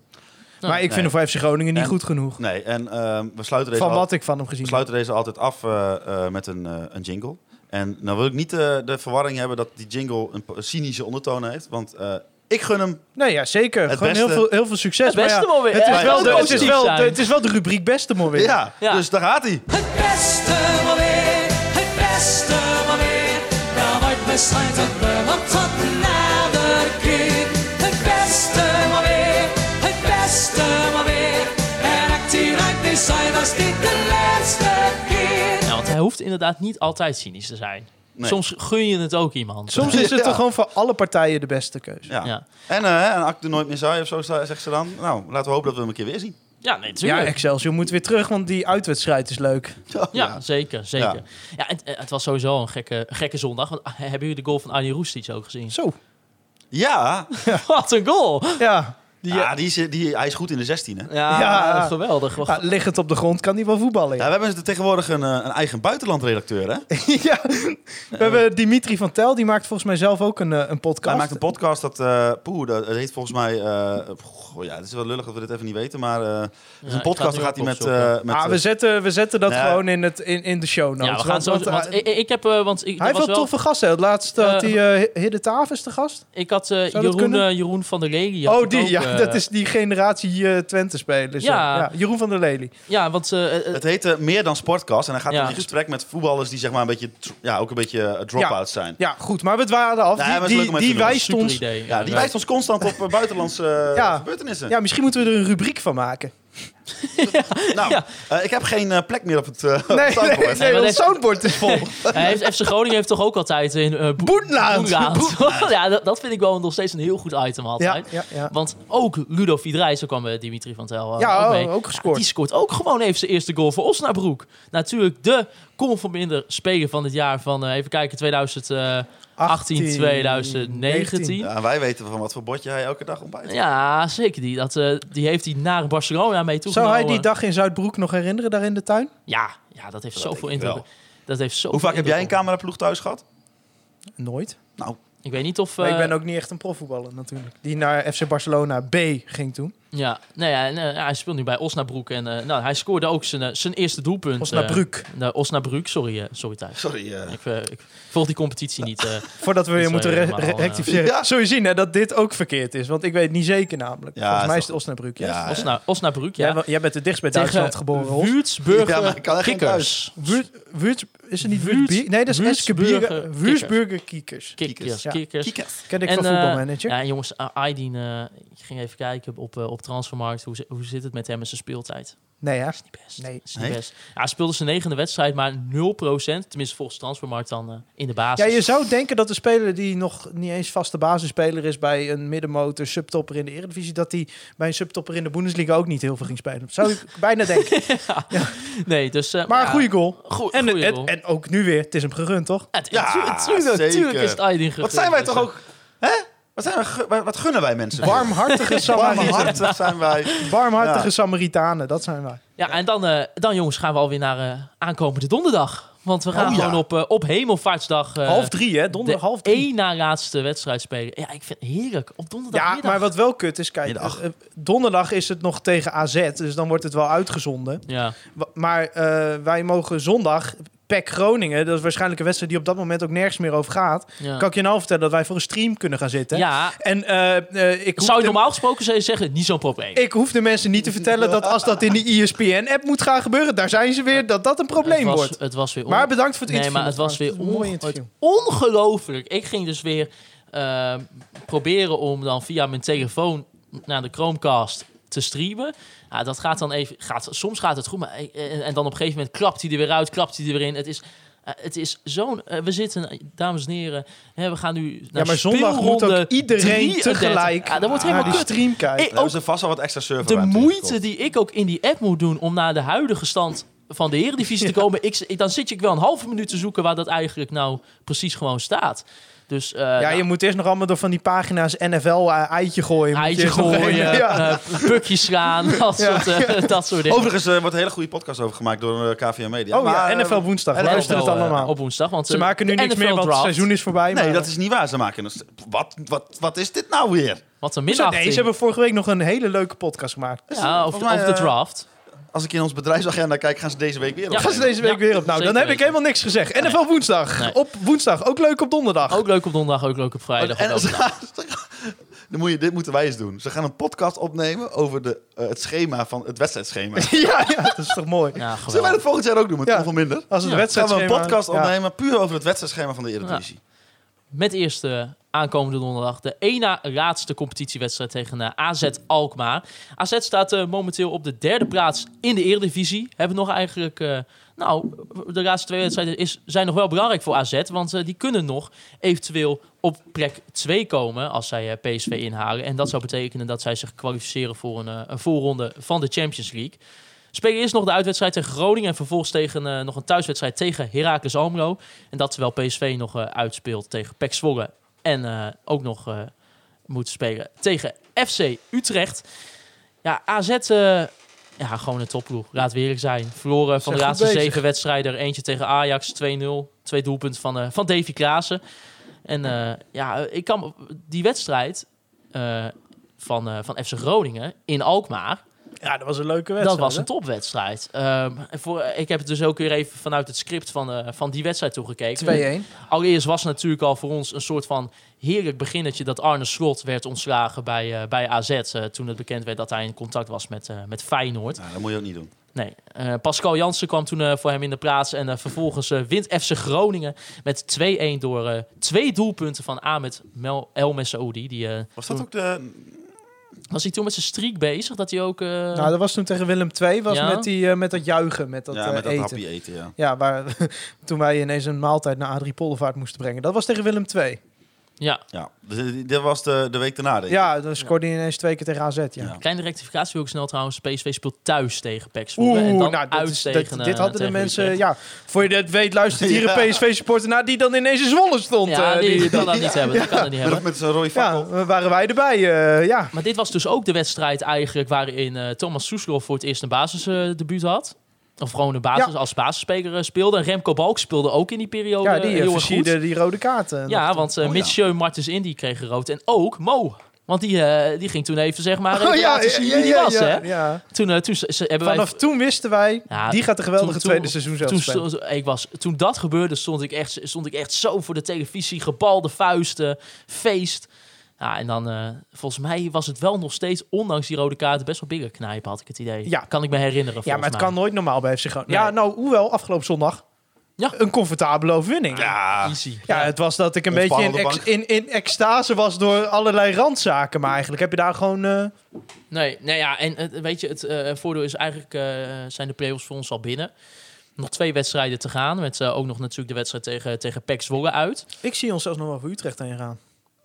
Nou, maar ik vind nee. hem voor FC Groningen niet En- goed genoeg. Nee, en ehm, we sluiten deze Van al- wat ik van hem gezien heb. sluiten deze altijd af eh, eh, met een, eh, een jingle. En nou wil ik niet eh, de verwarring hebben dat die jingle een cynische ondertoon heeft. Want eh, ik gun hem. Nee, ja, zeker. Het Gewoon heel beste- veel, heel veel succes. Het beste maar ja, weer. Het Ja, is, wel heel de, het, is wel, de- het is wel de rubriek beste maar weer. Ja, Ja. dus daar gaat hij. Het beste maar weer, het beste maar weer. Ja, nooit besluit het beland tot nader keer. Het beste maar weer, het beste maar weer. En actie raakt die zijn als dit de laatste hoeft inderdaad niet altijd cynisch te zijn. Nee. Soms gun je het ook iemand. Soms is het Ja. toch gewoon voor alle partijen de beste keuze. Ja. Ja. En, eh en als ik er nooit meer zou, of zo zegt ze dan. Nou, laten we hopen dat we hem een keer weer zien. Ja, nee, Ja, natuurlijk. Excelsior moet weer terug, want die uitwedstrijd is leuk. Ja, zeker, zeker. Ja. Ja, het, het was sowieso een gekke, gekke zondag. Want, ah, hebben jullie de goal van Arnie Roestic ook gezien? Zo. Ja, Wat een goal! Ja. Die, ja die is, die, hij is goed in de 16. Hè? ja, Ja. geweldig. Ja, liggend op de grond kan hij wel voetballen. Ja, Ja, we hebben tegenwoordig een, eh, een eigen buitenlandredacteur. Hè? ja. We hebben Dimitri van Tel, die maakt volgens mij zelf ook een, eh, een podcast. Hij maakt een podcast dat, eh poeh, dat, heet volgens mij, eh, goh, ja, het is wel lullig dat we dit even niet weten, maar eh, het is Ja, een podcast, ga gaat hij met, eh, met ah, eh, we, zetten, we zetten dat Nee. gewoon in, het, in, in de show notes. Ja, we gaan zo. want, Want, eh, ik, ik heb, eh, want ik, hij heeft wel wel, toffe gasten. Het laatste had Eh, hij uh, Hidde Tavers te gast. ik had eh, Jeroen, eh, Jeroen van der Lely. Oh, die, ook, ja, eh, dat is die generatie eh, Twente-spelers. Ja. Ja. Jeroen van der Lely. Ja, want eh, eh, Het heet eh, meer dan Sportcast en hij gaat Ja. in gesprek met voetballers die zeg maar een beetje, ja, ook een beetje eh, drop-outs zijn. Ja, goed, maar we dwalen af. Die- het die die wijst ons... idee. Ja, die wijst ons constant op eh, buitenlandse eh, Ja. gebeurtenissen. Ja, misschien moeten we er een rubriek van maken. Nou, Ja. eh, ik heb geen eh, plek meer op het, eh op Nee, het nee, soundboard. nee, soundboard is vol. hij heeft, FC Groningen heeft toch ook altijd in uh, Boenlaand. ja, dat, dat vind ik wel nog steeds een heel goed item altijd. ja, ja. Want ook Ludo Vidrij, zo kwam Dimitri van Tel Ja, ook mee. ook gescoord. Die scoort ook gewoon even zijn eerste goal voor Osnabrück. Natuurlijk de conforminder speler van het jaar van, eh, even kijken, 2018, 2019. Ja, en wij weten van wat voor bordje hij elke dag ontbijt. Ja, zeker die. Dat, eh, die heeft hij naar Barcelona mee Zou toegenomen. hij die dag in Zuidbroek nog herinneren, daar in de tuin? Ja, ja dat heeft Dat zoveel indruk. Dat heeft zoveel Hoe vaak heb jij een cameraploeg thuis gehad? Nooit. Nou, Ik weet niet of... Maar ik eh, ben ook niet echt een profvoetballer natuurlijk. Die naar FC Barcelona B ging toen. Ja, ja, hij speelt nu bij Osnabrück. En eh, nou, hij scoorde ook zijn, eh, zijn eerste doelpunt. Osnabrück. eh, nou, Osnabrück, sorry, sorry Thijs. Sorry. Ik, eh, ik volg die competitie niet. eh. Voordat we weer moeten re- re- rectificeren. Ja. Zul je zien hè, dat dit ook verkeerd is. Want ik weet niet zeker namelijk. Ja, Volgens mij is het Osnabrück. Ja. Ja, Osna, Osnabrück, Jij, ja. jij bent het dichtst bij Tegen Duitsland geboren. Würzburger Ja, maar ik kan echt geen Kickers. Wuurt, Wuurt, is het niet Würz- Wuurtbier? Nee, dat is Eske Würzburger. Ja. Kickers. Kiekers. Ken ik En, van voetbalmanager. Ja, jongens, uh, Aydin, eh, ik ging even kijken op, eh, op Transfermarkt. Hoe, hoe zit het met hem en zijn speeltijd? nee, hè? Is niet best. Nee. Is niet Nee? best. Ja, hij speelde zijn negende wedstrijd, maar 0%. Tenminste, volgens Transfermarkt dan eh, in de basis. Ja, je zou denken dat de speler die nog niet eens vaste basisspeler is bij een middenmotor subtopper in de Eredivisie, dat die bij een subtopper in de Bundesliga ook niet heel veel ging spelen. Zou ik bijna denken. Nee, dus... eh, Maar een ja, goede goal. goe- En, goeie en, goal. en ook nu weer, het is hem gegund, toch? Het- Ja, tu- tuurlijk, zeker. tuurlijk is het Aydin Wat gegund. zijn wij Dus, toch eh, ook... Hè? Wat, zijn wat- gunnen wij mensen? Warmhartige Samaritanen. Warmhartig zijn wij. Warmhartige Ja. Samaritanen, dat zijn wij. Ja, en dan, eh, dan jongens gaan we alweer naar eh, aankomende donderdag. Want we gaan Oh, ja. gewoon op, eh, op Hemelvaartsdag... eh, half drie, hè? Donderdag half drie. één na laatste wedstrijd spelen. Ja, ik vind het heerlijk. Op Ja, donderdagmiddag. maar wat wel kut is, kijk, donderdag is het nog tegen AZ, dus dan wordt het wel uitgezonden. Ja, Maar eh, wij mogen zondag, PEC Groningen, dat is waarschijnlijk een wedstrijd die op dat moment ook nergens meer over gaat. ja. Kan ik je nou vertellen dat wij voor een stream kunnen gaan zitten? ja, En eh, eh, ik, zou je de, normaal gesproken je zeggen, niet zo'n probleem. ik hoef de mensen niet te vertellen dat als dat in de E ESPN-app moet gaan gebeuren, daar zijn ze weer, dat dat een probleem het was, wordt. Het was weer on- Maar bedankt voor het Nee, interview. maar het was weer onge- ongelooflijk. Ik ging dus weer eh, proberen om dan via mijn telefoon naar de Chromecast te streamen. Ja, dat gaat dan even. Gaat, soms gaat het goed, maar eh, en, en dan op een gegeven moment klapt hij er weer uit, klapt hij er weer in. Het is. eh, het is zo'n. eh, we zitten, eh, dames en heren. Hè, we gaan nu. Naar Ja, maar zondag moet ook iedereen 33. tegelijk Ja, dat wordt naar helemaal die kut. stream kijken. Ik- hebben ze vast wel wat extra server de moeite die ik ook in die app moet doen om naar de huidige stand van de Eredivisie te komen, ik, dan zit je wel een halve minuut te zoeken waar dat eigenlijk nou precies gewoon staat. Dus eh, ja, nou, je moet eerst nog allemaal door van die pagina's gooien. Moet je eitje eerst nog gooien, heen. Ja. eh, pukjes slaan, dat, Ja. soort, eh, dat soort dingen. Overigens eh, wordt een hele goede podcast over gemaakt door eh, KVM Media. Oh ja, Maar, eh, NFL woensdag. NFL Luister het NFL, eh, allemaal. op woensdag. Want Ze eh, maken nu niks NFL meer, want het seizoen is voorbij. Nee, maar- dat is niet waar. Ze maken een wat, wat, wat is dit nou weer? Wat een minachting. Nee, ze hebben vorige week nog een hele leuke podcast gemaakt. ja, over, over de eh, draft. Als ik in ons bedrijfsagenda kijk, gaan ze deze week weer Ja. op. Gaan ze deze week Ja, weer op? Nou, dan heb ik helemaal niks gezegd. NFL woensdag. Nee. Op woensdag. Ook leuk op donderdag. Ook leuk op donderdag, ook leuk op vrijdag. En, gaan- gaan- dan moet je, dit moeten wij eens doen. Ze gaan een podcast opnemen over de, eh, het schema van het wedstrijdschema. ja, ja, dat is toch mooi. ja, Zullen wij dat volgend jaar ook doen met Ja. zoveel minder? Als het Ja. wedstrijd Gaan we een podcast opnemen puur over het wedstrijdschema van de Eredivisie. Met eerste aankomende donderdag de ena laatste competitiewedstrijd tegen eh, AZ Alkmaar. AZ staat eh, momenteel op de derde plaats in de Eredivisie. Hebben nog eigenlijk... eh, nou, de laatste twee wedstrijden is, zijn nog wel belangrijk voor AZ. Want die kunnen nog eventueel op plek 2 komen als zij PSV inhalen. En dat zou betekenen dat zij zich kwalificeren voor een, een voorronde van de Champions League. Spelen eerst nog de uitwedstrijd tegen Groningen en vervolgens tegen, nog een thuiswedstrijd tegen Heracles Almelo. En dat terwijl PSV nog uitspeelt tegen PEC Zwolle en eh, ook nog eh moet spelen tegen FC Utrecht. Ja, AZ, eh, ja, gewoon een topploeg. Laat we eerlijk zijn. Verloren van de laatste zeven wedstrijden. Eentje tegen Ajax, 2-0. Twee doelpunten van, van Davy Klaassen. En ja, ik kan die wedstrijd van, van FC Groningen in Alkmaar. Ja, dat was een leuke wedstrijd. Dat was een topwedstrijd. Ehm, en voor, ik heb het dus ook weer even vanuit het script van, eh, van die wedstrijd toegekeken. 2-1. Allereerst was het natuurlijk al voor ons een soort van heerlijk beginnetje dat Arne Slot werd ontslagen bij, eh, bij AZ. eh, toen het bekend werd dat hij in contact was met, eh, met Feyenoord. Nou, dat moet je ook niet doen. Nee, eh, Pascal Jansen kwam toen eh, voor hem in de plaats. En eh, vervolgens eh, wint FC Groningen met 2-1 door eh, twee doelpunten van Ahmed Mel El Messaoudi. Die, eh, Was dat toen- ook de... was hij toen met zijn streak bezig? Dat hij ook... eh, Nou, dat was toen tegen Willem II, was Ja? met, die, eh, met dat juichen, met dat, ja, eh, met dat eten. hapje eten, ja. Ja, waar, toen wij ineens een maaltijd naar Adrie Pollevaart moesten brengen. Dat was tegen Willem II. Ja. Ja, dus dit was de, de week daarna, denk ik. Ja, dan scoorde hij ineens twee keer tegen AZ. Ja. Kleine rectificatie wil ik snel trouwens. PSV speelt thuis tegen PEC Zwolle. en dan nou, dat uit is, dat- tegen... dit eh, hadden de tegen mensen... Utrecht. Ja, voor je dat weet, luistert hier Ja. een PSV-supporter naar die dan ineens in Zwolle stond. Ja, eh, die, kan dat niet hebben. Die kan dat niet Met, hebben. met zo'n rode ja, waren wij erbij. eh, ja. Maar dit was dus ook de wedstrijd eigenlijk waarin eh, Thomas Soeslof voor het eerst een basisdebuut had. Of gewoon een basis, Ja. als basisspeler eh, speelde. En Remco Balk speelde ook in die periode ja, die eh, eh, heel erg goed. versierde die rode kaarten. Ja, want uh, Oh, ja. Mitchell Martens Indy kreeg rood. En ook Mo. Want die, eh, die ging toen even zeg maar Oh, ja, laten zien ja, wie die ja, was. ja, hè? ja. Toen, eh, toen ze- ze- hebben Vanaf wij... toen wisten wij, Ja, die gaat een geweldige toen- toen- tweede seizoen zelf Toen, stond- ik was, toen dat gebeurde, stond ik, echt, stond ik echt zo voor de televisie. Gebalde vuisten, feest. Ja, en dan, eh, volgens mij was het wel nog steeds, ondanks die rode kaarten, best wel bigger knijpen, had ik het idee. Ja. Kan ik me herinneren. Ja, maar het kan nooit normaal bij FC Groningen. Nee. Ja, nou, hoewel, afgelopen zondag Ja. een comfortabele overwinning. Ja. Ja, Easy. het was dat ik een beetje in, in, in extase was door allerlei randzaken. Maar eigenlijk heb je daar gewoon... eh, Nee, nou ja, en het- weet je, het eh, voordeel is eigenlijk, eh, zijn de play-offs voor ons al binnen. Nog twee wedstrijden te gaan, met eh, ook nog natuurlijk de wedstrijd tegen, tegen PEC Zwolle uit. ik zie ons zelfs nog wel voor Utrecht heen gaan.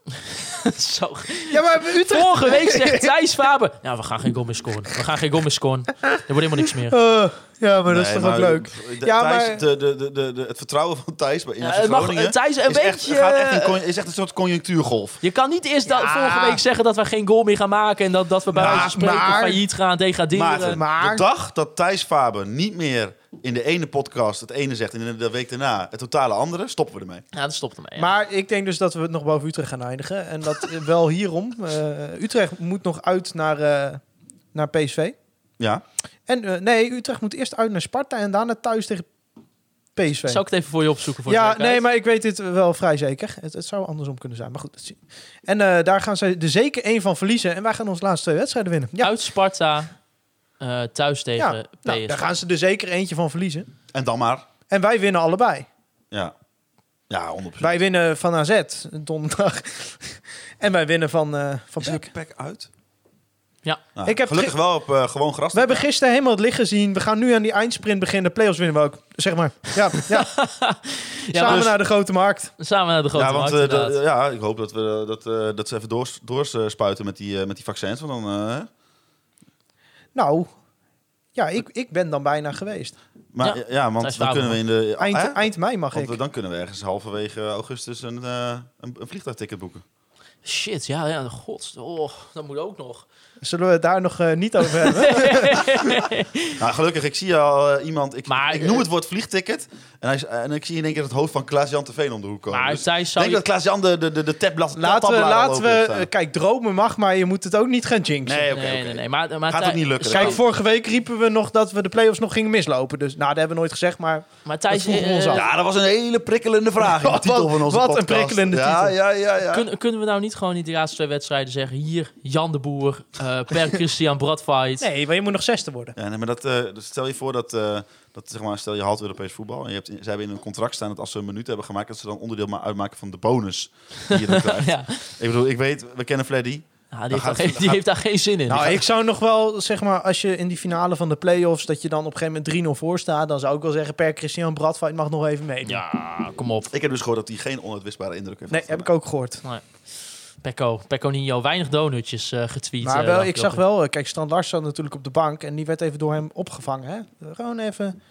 Zo. Ja, maar Utrecht... Vorige week zegt Thijs Faber, nou, we gaan geen goal meer scoren. We gaan geen goal meer scoren. Er wordt helemaal niks meer. Eh, ja, maar dat is toch ook leuk. de- Ja, Thijs, maar- de, de, de, de, het vertrouwen van Thijs bij Ja, FC het mag, Groningen eh, Thijs, een is, echt, beetje... gaat echt in, con- is echt een soort conjunctuurgolf. Je kan niet eerst dat Ja. vorige week zeggen dat we geen goal meer gaan maken... en dat, dat we bij Maar- wijze van spreken maar- failliet gaan, degraderen. Maar- de dag dat Thijs Faber niet meer in de ene podcast het ene zegt... en in de week daarna het totale andere, stoppen we ermee. Ja, dat stopt ermee. ja. Maar ik denk dus dat we het nog boven Utrecht gaan eindigen. En dat wel hierom. eh, Utrecht moet nog uit naar, eh, naar PSV. Ja, En eh, nee, Utrecht moet eerst uit naar Sparta en daarna thuis tegen PSV. Zou ik het even voor je opzoeken? Voor ja, nee, maar ik weet dit wel vrij zeker. Het, het zou andersom kunnen zijn, maar goed. Dat zien. En eh, daar gaan ze er zeker één van verliezen. En wij gaan onze laatste twee wedstrijden winnen. Ja, Uit Sparta, eh, thuis tegen ja. PSV. Nou, daar gaan ze er zeker eentje van verliezen. en dan maar. En wij winnen allebei. Ja, ja 100%. Wij winnen van AZ donderdag. en wij winnen van, eh van PEC. het pack uit? Ja. Nou, Ik heb gelukkig ge- wel op eh, gewoon gras. We hebben gisteren helemaal het licht gezien. We gaan nu aan die eindsprint beginnen. De playoffs winnen we ook. Zeg maar. Ja, ja. Ja, Samen dus- naar de grote markt. Samen naar de grote ja, want markt, eh, ja, ik hoop dat, we, dat, eh, dat ze even doors, doorspuiten met die, eh, met die vaccins. Want dan, eh, Nou, ja, ik, ik ben dan bijna geweest. maar, Ja. ja, want dan kunnen we in de... Eind, hè? eind mei mag Want ik. dan kunnen we ergens halverwege augustus een, eh, een, een vliegtuigticket boeken. Shit, ja, ja, god. Oh, dat moet ook nog. Zullen we het daar nog eh, niet over hebben? Nou, gelukkig, ik zie al eh, iemand... Ik, Maar, ik noem eh, het woord vliegticket. En, hij, en ik zie in één keer het hoofd van Klaas-Jan Teveen om de hoek komen. Maar Dus ik zou denk je... dat Klaas-Jan de, de, de, de tabblad laten we, laten we kijk, dromen mag, maar je moet het ook niet gaan jinxen. Nee, oké, nee, nee, nee. Maar, maar Gaat ook niet lukken. Kijk, vorige week riepen we nog dat we de play-offs nog gingen mislopen. Dus nou, dat hebben we nooit gezegd, maar Maar Thijs. Ja, dat was een hele prikkelende vraag in de titel van onze wat een prikkelende ja, titel. Ja, ja, ja. kun- kunnen we nou niet gewoon in die laatste twee wedstrijden zeggen... hier, Jan de Boer, per Christian Bradfight. nee, maar je moet nog zesde worden. Ja, nee, maar dat, eh, dus stel je voor dat, eh, dat zeg maar, stel je haalt Europees voetbal en je hebt, in- ze hebben in hun contract staan dat als ze een minuut hebben gemaakt, dat ze dan onderdeel ma- uitmaken van de bonus die je dan krijgt. Ja. Ik bedoel, ik weet, we kennen Freddy. Ja, die, heeft gaat- daar, geen- die gaat- heeft daar geen zin in. Nou, ik zou nog wel, zeg maar, als je in die finale van de play-offs, dat je dan op een gegeven moment 3-0 voor staat, dan zou ik wel zeggen, per Christian Bradfight mag nog even meedoen. ja, kom op. Ik heb dus gehoord dat hij geen onuitwisbare indruk heeft. Nee, heb ik ook gehoord. Pecco, Pecco Nino, weinig donutjes eh getweet. Maar eh, wel, ik zag wel, eh, kijk, Strand Lars zat natuurlijk op de bank en die werd even door hem opgevangen. Hè? Gewoon even.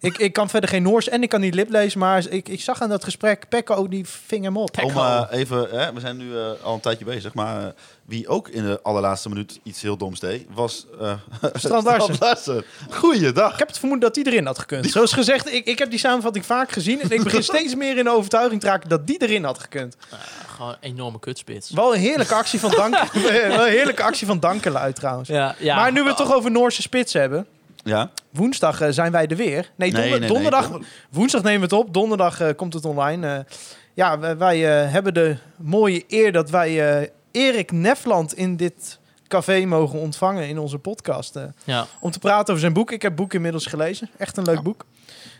Ik, ik kan verder geen Noors en ik kan niet liplezen, maar ik, ik zag aan dat gesprek, Pekko, die ving hem op. Om even, hè, we zijn nu eh, al een tijdje bezig, maar wie ook in de allerlaatste minuut iets heel doms deed, was eh Strand Larsen. Larsen. Goeiedag. Ik heb het vermoeden dat die erin had gekund. Zoals gezegd, ik, ik heb die samenvatting vaak gezien en ik begin steeds meer in de overtuiging te raken dat die erin had gekund. Gewoon een enorme kutspits. Wel een heerlijke actie van dank, wel een heerlijke actie van Dankelui trouwens. Ja, ja. Maar nu we het toch over Noorse spits hebben. Ja, Woensdag eh, zijn wij er weer. Nee, Nee, donder- nee, nee, donderdag. donder- Woensdag nemen we het op. Donderdag eh, komt het online. Eh, ja, wij, wij, hebben de mooie eer dat wij Erik Nefland in dit café mogen ontvangen in onze podcast. Ja. Om te praten over zijn boek. Ik heb het boek inmiddels gelezen. Echt een leuk boek.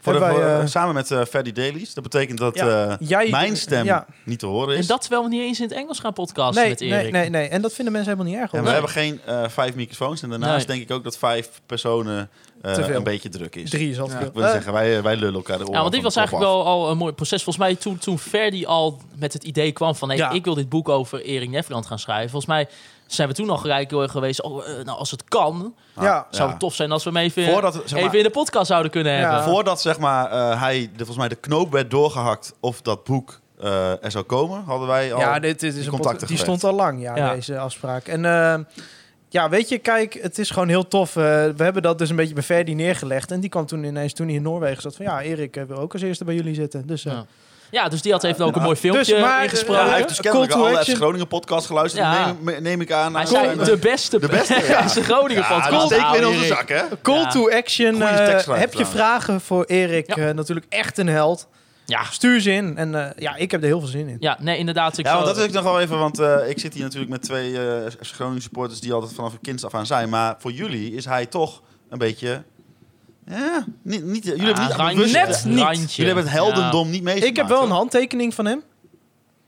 Voor de, wij, eh, samen met eh Ferdy Dailies. Dat betekent dat Ja, eh, jij- mijn stem ja. niet te horen is. En dat terwijl we niet eens in het Engels gaan podcasten nee, met nee, Erik. nee, nee. En dat vinden mensen helemaal niet erg. En hoor. we hebben geen eh, vijf microfoons. En daarnaast Nee. denk ik ook dat vijf personen eh, een beetje druk is. Drie is al Ja, veel. ik wil zeggen, wij, wij lullen elkaar de oren Ja, want dit was eigenlijk af. wel al een mooi proces. Volgens mij toen, toen Ferdi al met het idee kwam van... Hey, Ja. ik wil dit boek over Erik Nefland gaan schrijven. Volgens mij zijn we toen al gelijk heel erg geweest... Oh, eh, nou, als het kan, ja. zou Ja. het tof zijn als we hem even, Voordat, zeg maar- even in de podcast zouden kunnen Ja. hebben. Voordat zeg maar, eh, hij de, volgens mij de knoop werd doorgehakt of dat boek eh, er zou komen, hadden wij al Ja, dit, dit is die een stond al lang, ja, Ja. deze afspraak. En eh, ja, weet je, kijk, het is gewoon heel tof. We hebben dat dus een beetje bij Ferdi neergelegd. En die kwam toen ineens, toen hij in Noorwegen zat, van ja, Erik wil ook als eerste bij jullie zitten. Dus eh, Ja. Ja, dus die had even ook een mooi filmpje Dus, maar, ingesproken. Ja, hij heeft dus Call kennelijk to alle FC action. Groningen podcast geluisterd, Ja. neem, neem ik aan. Hij zei zijn- de beste, De beste, ja. Groningen ja, podcast. dat steken we in onze zak, hè? call Ja. to action. Eh, heb je vragen voor Erik? Ja. Eh, natuurlijk echt een held. Ja. Stuur ze in. En eh, ja, ik heb er heel veel zin in. Ja, nee, inderdaad. Ik Ja, want dat wil ik nog wel even, want eh, ik zit hier natuurlijk met twee eh FC Groningen supporters die altijd vanaf een kind af aan zijn. Maar voor jullie is hij toch een beetje... Ja, niet, niet, jullie hebben niet randje, bewust- net niet. randje. Jullie hebben het heldendom niet meegemaakt. Ik heb wel een handtekening van hem.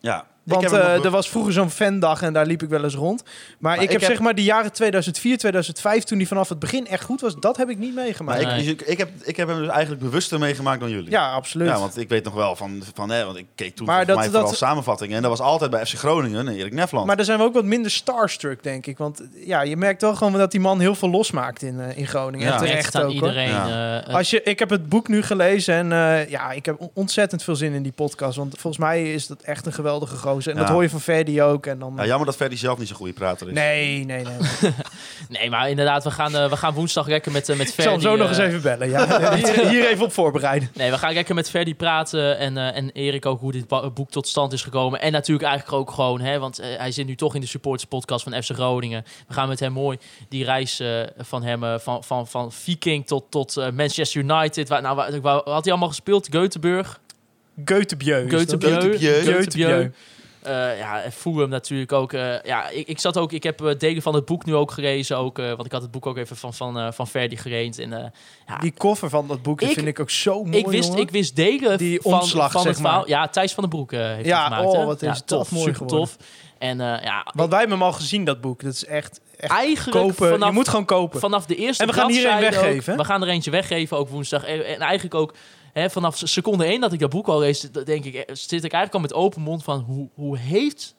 Ja. Want eh, er was vroeger zo'n fandag en daar liep ik wel eens rond. Maar, ik, ik heb heb- zeg maar de jaren 2004, 2005, toen die vanaf het begin echt goed was, dat heb ik niet meegemaakt. Maar ik, Nee. dus ik, ik, heb, ik heb hem dus eigenlijk bewuster meegemaakt dan jullie. Ja, absoluut. Ja, want ik weet nog wel van, van hè, want ik keek toen Maar dat- mij vooral dat- samenvattingen. En dat was altijd bij FC Groningen en Erik Nefland. Maar daar zijn we ook wat minder starstruck, denk ik. Want ja, je merkt wel gewoon dat die man heel veel losmaakt in, eh, in Groningen. Ja. En Echt terecht aan ook. iedereen. Ja. eh, Als je, ik heb het boek nu gelezen en eh, ja, ik heb on- ontzettend veel zin in die podcast. Want volgens mij is dat echt een geweldige gozer. En Ja. dat hoor je van Ferdi ook. En dan, ja, jammer dat Ferdy zelf niet zo'n goede prater is. nee, nee, nee. nee, maar inderdaad, we gaan, eh, we gaan woensdag lekker met, eh, met ik zal hem Ferdi... zo nog eens eh, even bellen. Ja. hier, hier even op voorbereiden. Nee, we gaan lekker met Ferdi praten en, eh, en Erik ook hoe dit boek tot stand is gekomen. En natuurlijk eigenlijk ook gewoon, hè, want hij zit nu toch in de supporters podcast van FC Groningen. We gaan met hem mooi die reis eh, van hem, eh, van, van, van Viking tot, tot Manchester United. Waar, nou, waar, waar had hij allemaal gespeeld? Göteborg. Göteborg, Göteborg. Eh, ja, Fulham natuurlijk ook. eh, ja, ik, ik zat ook, ik heb eh, delen van het boek nu ook gelezen, ook, eh, want ik had het boek ook even van, van, van Ferdi gereend. En, ja, Die koffer van dat boek Ik- vind ik ook zo mooi, ik, wist, jongen. ik wist delen Die van, omslag, van zeg het verhaal. maar. Ja, Thijs van den Broek heeft Ja, het gemaakt. oh, wat ja, is dat mooi super geworden. tof. En ja, Want wij hebben hem al gezien, dat boek. Dat is echt, echt eigenlijk kopen. vanaf, je moet gewoon kopen. vanaf de eerste En we gaan hier een ook- weggeven, we gaan er eentje weggeven, ook woensdag. En, en eigenlijk ook hè, vanaf seconde één dat ik dat boek al lees, denk ik, eh, zit ik eigenlijk al met open mond van hoe, hoe heeft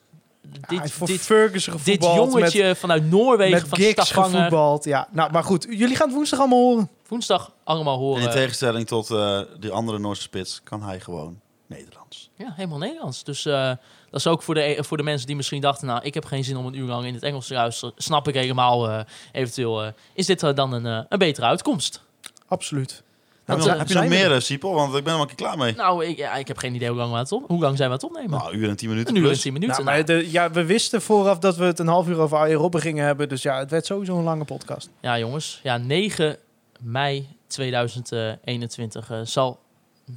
dit, voor dit, Ferguson dit jongetje vanuit Noorwegen met, van Stavanger gevoetbald. Ja, nou, maar goed. Jullie gaan het woensdag allemaal horen. woensdag allemaal En horen. in tegenstelling tot eh die andere Noorse spits kan hij gewoon Nederlands. Ja, helemaal Nederlands. Dus eh, dat is ook voor de, voor de mensen die misschien dachten... nou, ik heb geen zin om een uur lang in het Engels te luisteren. Snap ik helemaal. eh, eventueel eh, is dit dan een, een betere uitkomst. Absoluut. Heb je eh, nog, heb je nog meer, eh, Siepel? Want ik ben er wel een keer klaar mee. Nou, ik, ja, ik heb geen idee hoe lang, we het op, hoe lang zijn we aan het opnemen. Nou, een uur en tien minuten een uur en plus. tien minuten. Nou, maar Nou, de, ja, we wisten vooraf dat we het een half uur over Arjen Robben gingen hebben. Dus ja, het werd sowieso een lange podcast. Ja, jongens. Ja, 9 mei 2021 eh, zal,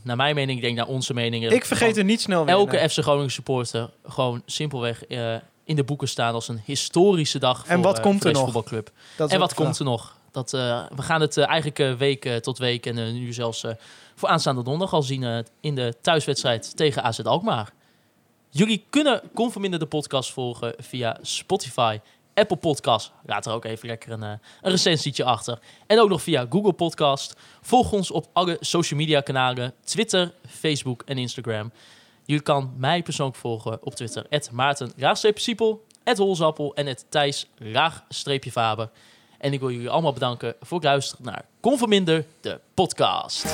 naar mijn mening, ik denk naar onze mening... Ik vergeet er niet snel weer. elke nee. FC Groningen supporter gewoon simpelweg eh, in de boeken staan als een historische dag voor, En wat eh, komt voor er nog? voetbalclub. En wat komt er nog? Dat, eh, we gaan het eh, eigenlijk eh, week tot week en nu zelfs voor aanstaande donderdag al zien in de thuiswedstrijd tegen AZ Alkmaar. Jullie kunnen Conforminder de podcast volgen via Spotify, Apple Podcast. Laat er ook even lekker een, een recensietje achter. En ook nog via Google Podcast. Volg ons op alle social media kanalen, Twitter, Facebook en Instagram. Je kan mij persoonlijk volgen op Twitter, Maarten Siepel, Holzappel en Thijs Faber. En ik wil jullie allemaal bedanken voor het luisteren naar Conforminder, de podcast.